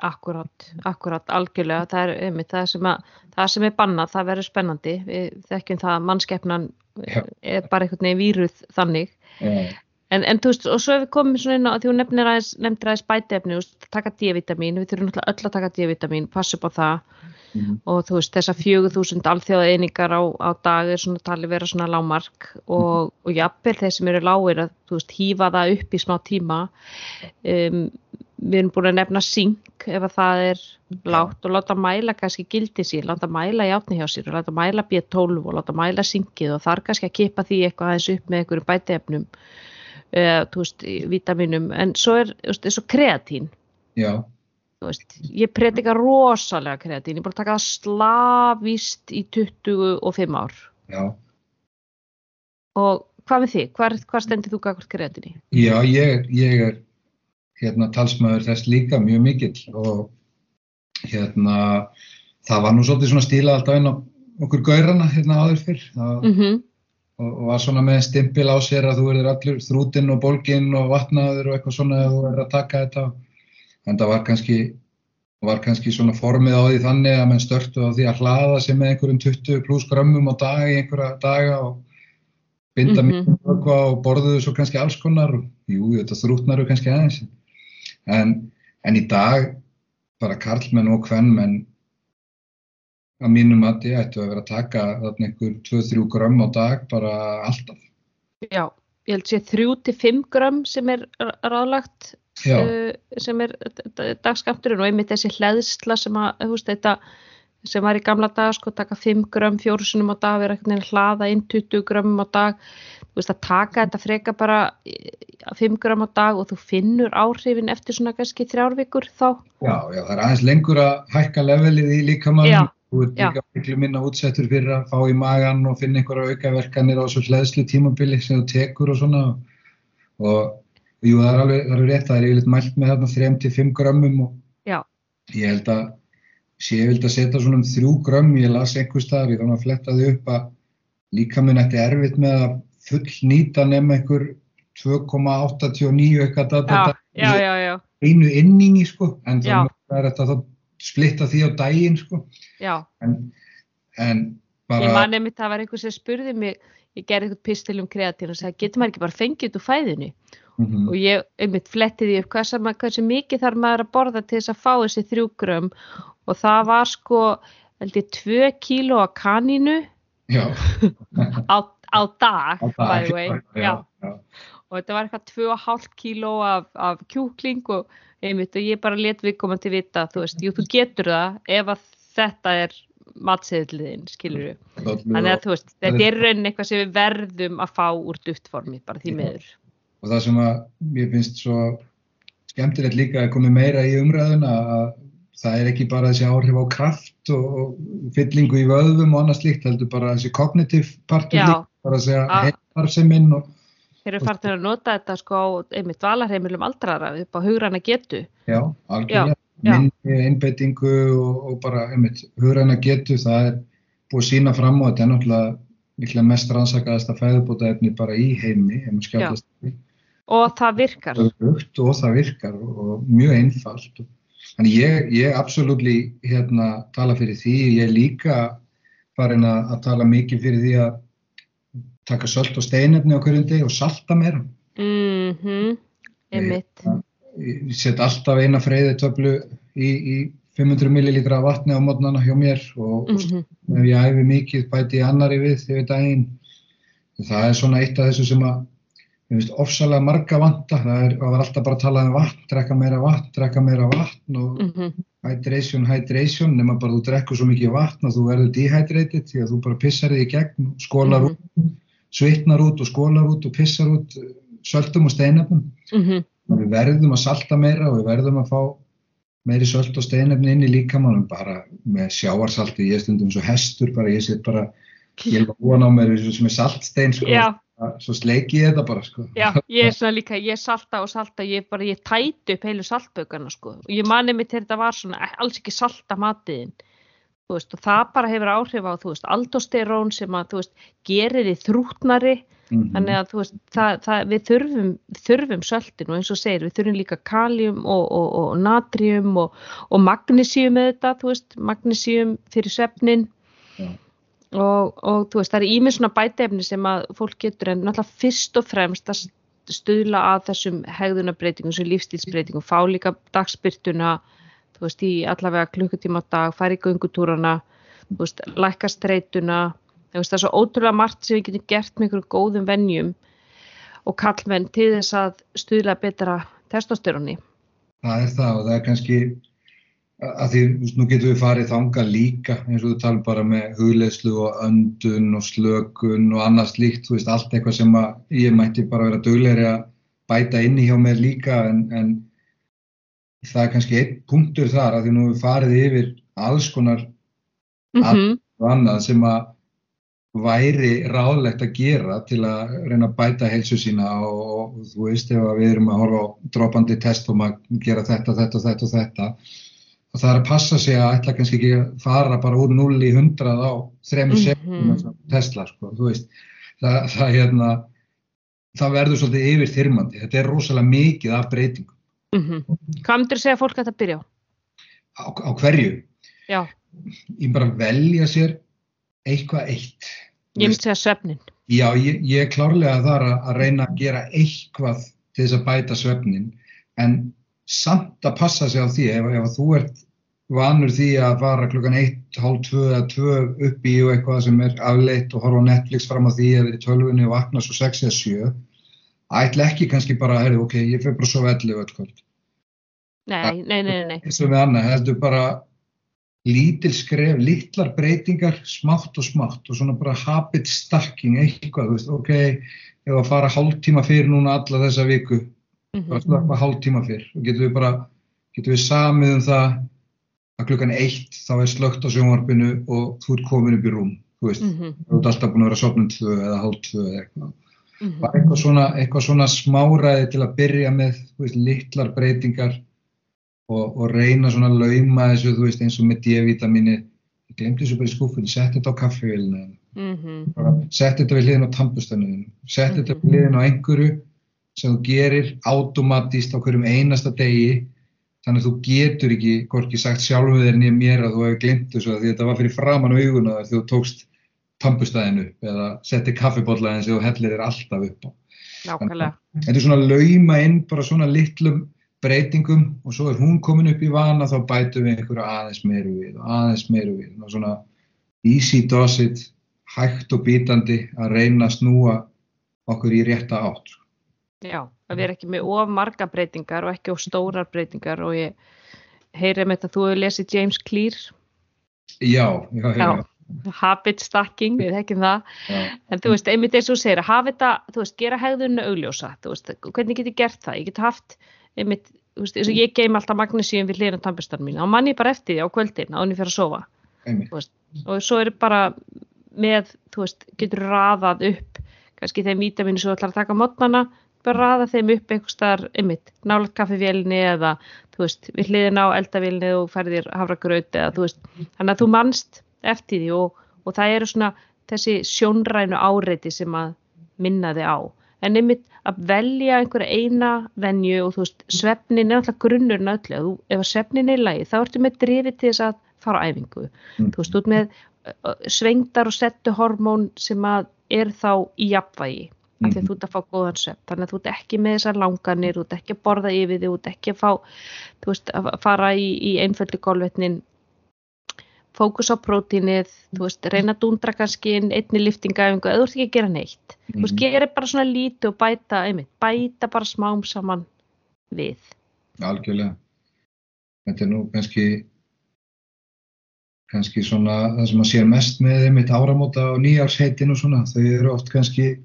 Akkurát, akkurát, algjörlega, það er, einmitt, það, sem að, það sem er bannað, það verður spennandi, við þekkjum það að mannskeppnan Já. er bara einhvern veginn víruð þannig, Eh, en, en þú veist, og svo ef við komum svona inn á, því hún nefnir aðeins, nefndir aðeins bætefni, taka D-vitamin, við þurfum náttúrulega öll að taka D-vitamin, passa upp á það. Mhm, og þú veist, þessar 4000 alþjóða einingar á, á dag er svona tali vera svona lámark og, og jafnvel þeir sem eru lágir að, þú veist, hýfa það upp í smá tíma. Um, við erum búin að nefna synk ef að það er lágt og láta mæla kannski gildi sér, láta mæla játni hjá sér og láta mæla B12 og láta mæla synkið og þar kannski að kippa því eitthvað aðeins upp með einhverjum bætefnum uh, þú veist, í vítaminum en svo er, þú veist, og kreatín. Já, veist, ég predika rosalega kreatín, ég er búin að taka það slavist í 25 ár. Já. og hvað með þig, hvað, stendur þú gagvart kreatíni? Já, ég, ég er hérna talsmaður þess líka mjög mikill og hérna það var nú svolítið svona stílað alltaf inn á okkur gaurana hérna áður fyrr það, Mm -hmm. og, og var svona með stimpil á sér að þú verður allur þrútinn og bólginn og vatnaður og eitthvað svona að þú verður að taka þetta en það var kannski var kannski svona formið á því þannig að menn störtu á því að hlaða sig með einhverjum 20 pluss grömmum á dag í einhverja daga og binda Mhm. mikið vökva og borðuðu svo kannski alls konar og jú, þetta þrútnaru kannski aðeins en, en í dag bara karlmenn og kvennmenn að mínum mati ættu að vera að taka þarna einhver 2-3 grömm á dag bara alltaf. Já, ég held sé 3-5 gram sem er ráðlagt uh, sem er dagskamturinn og einmitt þessi hleðsla sem að, þú veist, þetta sem var í gamla daga, sko, taka 5 gram fjóru sinum á dag, vera einhvern veginn að hlaða inn 20 gram á dag, þú veist, að taka þetta freka bara eh, 5 gram á dag og þú finnur áhrifin eftir svona kannski þrjárvíkur þá. Já, já, það er aðeins lengur að hækka levelið í líkamannum þú ert líka miklu minna útsettur fyrir að fá í magan og finna einhverja aukaverkanir á svo hleðslu tímabili sem þú tekur og svona. Og jú, það er alveg, það er rétt, það er yfirleitt mælt með þarna 3-5 grömmum og Já. ég held að sé ég vildi að setja svona um 3 grömm ég las einhvers staðar, ég þannig að fletta því upp að líkaminn ætti erfitt með að full nýta nema einhver 2,89 eitthvað data, já, já, já, já, einu inningi sko, en það er þetta að splitta því á daginn sko, já. en, en bara, Ég man einmitt það var einhver sem spurði mig, ég gerði eitthvað pistil um kreatín og sagði, getur maður ekki bara fengið þetta úr fæðinu? Mhm, Og ég einmitt fletti því upp hvað sem, hversu mikið þarf maður að borða til þess að fá þessi þrjú grömm og það var sko, held ég, tvö kíló af kanínu já, á, á dag, á dag, já, Já. já, Og þetta var eitthvað tvö og hálft kíló af, af kjúkling og einmitt og ég bara let viðkomandi vita, þú veist, jú, þú getur það ef að þetta er matseðliðin, skilur við. Þannig að þú veist, þetta er raunin eitthvað sem við verðum að fá úr duftformi, bara því Já. miður. og það sem að mér finnst svo skemmtilegt líka að komi meira í umræðuna að það er ekki bara þessi áhrif á kraft og, og fyllingu í vöðvum og annað slíkt, heldur bara þessi kognitiv partur Já. líka, bara að segja heilfarseminn og Þeir eru farin að nota þetta sko á einmitt valarheimilum aldrara upp á hugræna getu. Já, algjörlega. Minni einbeitingu og, og bara, einmitt, hugræna getu, það er búið að sína fram á þetta er náttúrulega mikla mest rannsakaðasta fæðubótaefni bara í heimi, heim skjálfast Og það virkar. og það virkar og, og mjög einfalt. Þannig ég, ég absolutt hérna tala fyrir því, ég er líka farin að, að tala mikið fyrir því að taka sölt og steinefni á hverjum deg og salta meira. Mm -hmm. Ég, ég set alltaf eina freyðitöflu í, í 500 millilitra vatni á mótnana hjá mér og mm -hmm. ef ég æfi mikið bæti ég annari við yfir daginn. Það er svona eitt af þessu sem að ég finnst ofsalega marga vanta, það er, var alltaf bara að tala um vatn, drekka meira vatn, drekka meira vatn og mm -hmm. hydration, hydration, nema bara þú drekkur svo mikið vatn og þú verður dehydrated því að þú bara pissar þig í gegn, skólar mm -hmm. út, svitnar út og skólar út og pissar út söldum og steinöfnum. Mm -hmm. Við verðum að salta meira og við verðum að fá meiri söld og steinöfni inn í líkamannum bara með sjáarsalti, ég stundum svo hestur bara, ég set bara, ég búin á mér sem er saltstein sko. Já svo sleiki ég þetta bara sko. Já, ég er svona líka, ég salta og salta ég bara, ég tæti upp heilu saltbökarna sko og ég mani mig til þetta var svona alls ekki salta matiðin þú veist og það bara hefur áhrif á þú veist aldosterón sem að þú veist gerir því þrútnari mm -hmm. þannig að þú veist það, það, við þurfum þurfum söltin og eins og segir við þurfum líka kalium og, og, og natrium og, og magnísíum með þetta þú veist magnísíum fyrir svefnin Já og, og þú veist það er ímið svona bætefni sem að fólk getur en náttúrulega fyrst og fremst að stuðla að þessum hegðunabreitingum, þessum lífstílsbreytingum, fá líka dagspyrtuna, þú veist í allavega klukkutíma á dag, í göngutúrana, þú veist lækka streytuna, þú veist það er svo ótrúlega margt sem við getum gert með einhverju góðum vennjum og kallmenn til þess að stuðla betra testosteroni. Það er það og það er kannski að því nú getum við farið þanga líka eins og þú talum bara með hugleðslu og öndun og slökun og annað slíkt, þú veist, allt eitthvað sem að ég mætti bara vera döglegri að bæta inni hjá mér líka en, en það er kannski einn punktur þar að því nú við farið yfir alls konar mm -hmm. annað sem að væri ráðlegt að gera til að reyna að bæta helsu sína og, og þú veist, ef við erum að horfa á dropandi test og maður gera þetta, þetta, þetta og þetta og það er að passa sig að ætla kannski ekki að fara bara úr 0 í 100 á 3 mm -hmm. sekundum Tesla sko, þú veist það, það, hérna, það verður svolítið yfir þyrmandi, þetta er rosalega mikið af breytingum mm -hmm. Hvað myndir segja fólk að byrja á? Á, á hverju? Já Ég bara velja sér eitthvað eitt Ég myndi segja svefnin Já, ég, ég er klárlega þar að, að reyna að gera eitthvað til þess að bæta svefnin en samt að passa sig á því ef, ef þú ert vanur því að fara klukkan 1, hálf 2 eða 2 upp í og eitthvað sem er afleitt og horfa Netflix fram á því eða í tölvunni og vakna svo 6 eða 7 ætla ekki kannski bara að, ok, ég fyrir bara svo velli öll kvöld. Nei, nei, nei, nei eins og við annað, heldur bara lítil skref, litlar breytingar smátt og smátt og svona bara habit stacking eitthvað, þú veist, ok ef að fara hálf tíma fyrir núna alla þessa viku mm -hmm. bara slökka hálf tíma fyrr og getum við bara, getum við samið um það að klukkan eitt þá er slögt á sjónvarpinu og þú ert komin upp í rúm, þú veist, mm -hmm. þú ert alltaf búin að vera sopnum tvö eða hálf tvö eða eitthvað. Mm -hmm. Bara eitthvað svona, eitthvað svona smáræði til að byrja með, þú veist, litlar breytingar og, og reyna svona að lauma þessu, þú veist, eins og með D-vitamini, ég glemdi þessu bara í skúfunni, sett þetta á kaffevílinu, mm -hmm. sett þetta við hliðin á tampustaninu, sett þetta við hliðin á einhverju sem þú gerir átomatist á hverjum einasta degi þannig að þú getur ekki, hvorki sagt sjálfuð þér nýja mér að þú hefur glimt þessu því þetta var fyrir framann á auguna þegar þú tókst tampustæðinu upp eða setti kaffibotlaðin sem þú hellir þér alltaf upp á. Nákvæmlega. Þetta er svona lauma inn bara svona litlum breytingum og svo er hún komin upp í vana þá bætum við einhverju aðeins meiru við og aðeins meiru við og svona easy does it, hægt og bítandi að reyna að snúa okkur í rétta átt. Já, að við erum ekki með of marga breytingar og ekki of stórar breytingar og ég heyri með þetta að þú hefur lesið James Clear. Já, já, já. Habit stacking, við hekkjum það. Já. En þú veist, einmitt eins og þú segir að hafa þetta, þú veist, gera hegðunni augljósa. Þú veist, hvernig get ég gert það? Ég get haft, einmitt, þú veist, eins og ég geim alltaf magnísíum við hlýðan tampustan mín. Þá mann ég bara eftir því á kvöldin, ánum fyrir að sofa. Einmitt. Og svo er bara með, þú veist, getur raðað upp kannski þeim vítaminu sem þú ætlar að taka mótnana bara raða þeim upp einhver starf ymmit, nálat kaffivélni eða þú veist, við hliðin á eldavélni og ferðir havragraut eða þú veist, þannig að þú mannst eftir því og, og það eru svona þessi sjónrænu áreiti sem að minna þig á, en ymmit að velja einhverja eina venju og þú veist, svefnin er alltaf grunnurinn öllu, ef að svefnin er lægi þá ertu með drifið til þess að fara á æfingu, mm. þú veist, út með svengdar og settu hormón sem að er þá í jafnvægi af því að Mhm. þú ert að fá góðan svepp þannig að þú ert ekki með þessar langanir þú ert ekki að borða yfir þig, þú ert ekki að fá þú veist, að fara í, í einföldu gólvetnin fókus á prótínið, þú veist, reyna að dundra kannski inn einni liftingaæfingu eða þú ert ekki að gera neitt, þú veist, Mhm. gerir bara svona lítið og bæta, einmitt, bæta bara smám saman við Algjörlega. Þetta er nú kannski kannski svona það sem að sé mest með einmitt áramóta og nýjársheitin og svona, þau eru oft kannski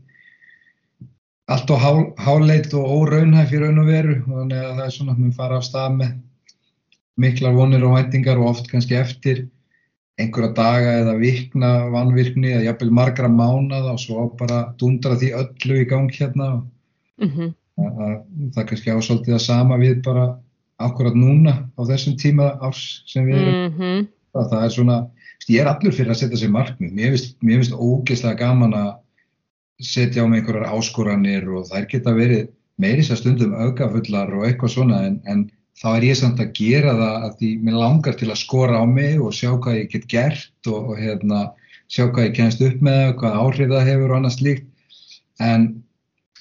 allt og há, háleit og óraunhæf í raun og veru og þannig að það er svona að við fara af stað með miklar vonir og væntingar og oft kannski eftir einhverja daga eða vikna vanvirkni eða jafnvel margra mánada og svo bara dundra því öllu í gang hérna. Og mm að, að það er kannski ásaldið að sama við bara akkurat núna á þessum tíma árs sem við erum. -hmm. það, það er svona, ég er allur fyrir að setja sér markmið, mér finnst ógeðslega gaman að setja mig einhverjar áskoranir og þær geta verið meiris að stundum aukafullar og eitthvað svona en, en þá er ég samt að gera það að því mér langar til að skora á mig og sjá hvað ég get gert og, og hérna, sjá hvað ég kennst upp með hvað áhrif það hefur og annað slíkt. En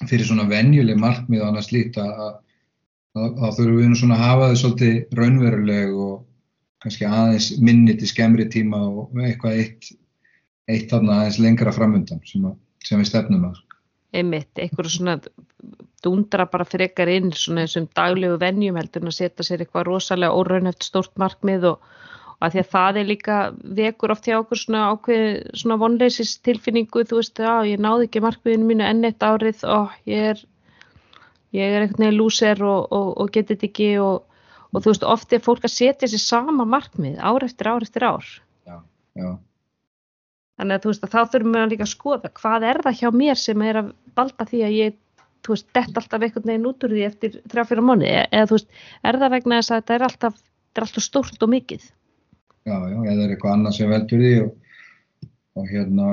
fyrir svona venjuleg markmið og annað slíkt að, að þurfum við nú svona að hafa þau svolítið raunveruleg og kannski aðeins minni til skemmri tíma og eitthvað eitt, eitt aðeins lengra framundan sem, að, sem við stefnum að. einmitt, einhverju svona dundra bara frekar inn svona þessum daglegu venjum heldur en að setja sér eitthvað rosalega óraunhæft stórt markmið og, og að því að það er líka vekur oft hjá okkur svona ákveð svona vonleisis tilfinningu, þú veist, já, ég náði ekki markmiðinu mínu enn eitt árið og ég er ég er einhvern veginn lúser og, og, og geti þetta ekki og, og þú veist, oft er fólk að setja sér sama markmið ár eftir ár eftir ár Já, já, Þannig að þú veist að þá þurfum við líka að skoða hvað er það hjá mér sem er að balda því að ég, þú veist, dett alltaf einhvern veginn út úr því eftir þrjá fyrir mánu eða þú veist, er það vegna þess að þetta er alltaf, er alltaf stórt og mikið. já, já, eða er eitthvað annað sem veldur því og, og hérna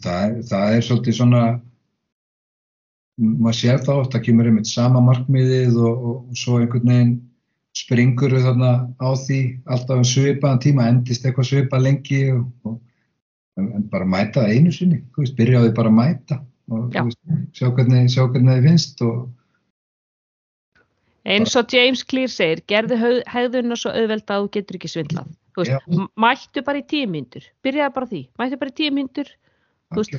það er, það er svolítið svona maður sér þá oft að kemur einmitt sama markmiðið og, og, og svo einhvern veginn springur við þarna á því alltaf svipaðan tíma, endist eitthvað svipað lengi og, og en, bara mæta það einu sinni, veist, byrjaði bara að mæta og veist, sjá hvernig, það finnst og Eins og James Clear segir, gerðu heg- hegðunna svo auðvelda að þú getur ekki svindlað. Mættu bara í tíu myndur, byrjaði bara því, mættu bara í tíu myndur,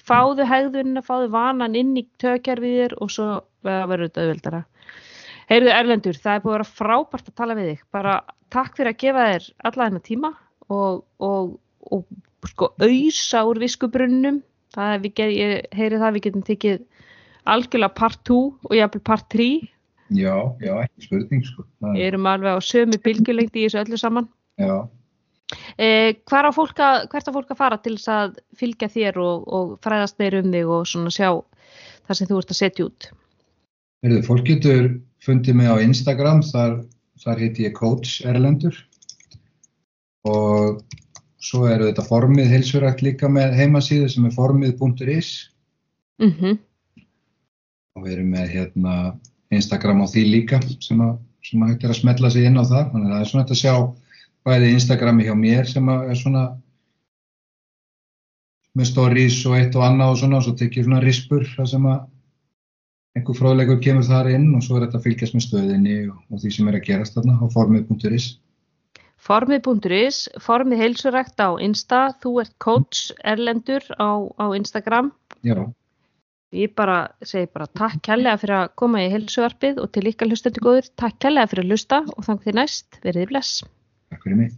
fáðu hegðunna, fáðu vanan inn í tökjarfið þér og svo verður þetta auðveldara. Heyrðu Erlendur, það er búið að vera frábært að tala við þig, bara takk fyrir að gefa þér alla þennan tíma og, og, og sko auðsa úr viskubrunnum, það er við get, ég heyri það að við getum tekið algjörlega part 2 og jafnvel part 3 já, já, ekki spurning sko. Er- erum alveg á sömu bylgjulengdi í þessu öllu saman. já, Eh, hvert á fólk að fara til þess að fylgja þér og, og fræðast þeir um þig og svona sjá það sem þú ert að setja út? Heyrðu, fólk getur fundið mig á Instagram, þar, þar heiti ég Coach Erlendur. Og svo eru þetta formið heilsurækt líka með heimasíðu sem er formið.is Mm -hmm. og við erum með hérna Instagram á því líka sem að, sem að hægt er að smetla sig inn á það, þannig að það er svona hægt að sjá bæði Instagrami hjá mér sem er svona með stories og eitt og annað og svona og svo tekið svona rispur þar sem að einhver fróðleikur kemur þar inn og svo er þetta að fylgjast með stöðinni og, og því sem er að gerast þarna á formið.is Formið.is, formið heilsurækt á Insta, þú ert coach Erlendur á, á Instagram. Já, Ég bara segi bara takk kærlega fyrir að koma í heilsuvarpið og til ykkar hlustendur góður, takk kærlega fyrir að hlusta og þannig til næst, verið þið bless. takk fyrir mig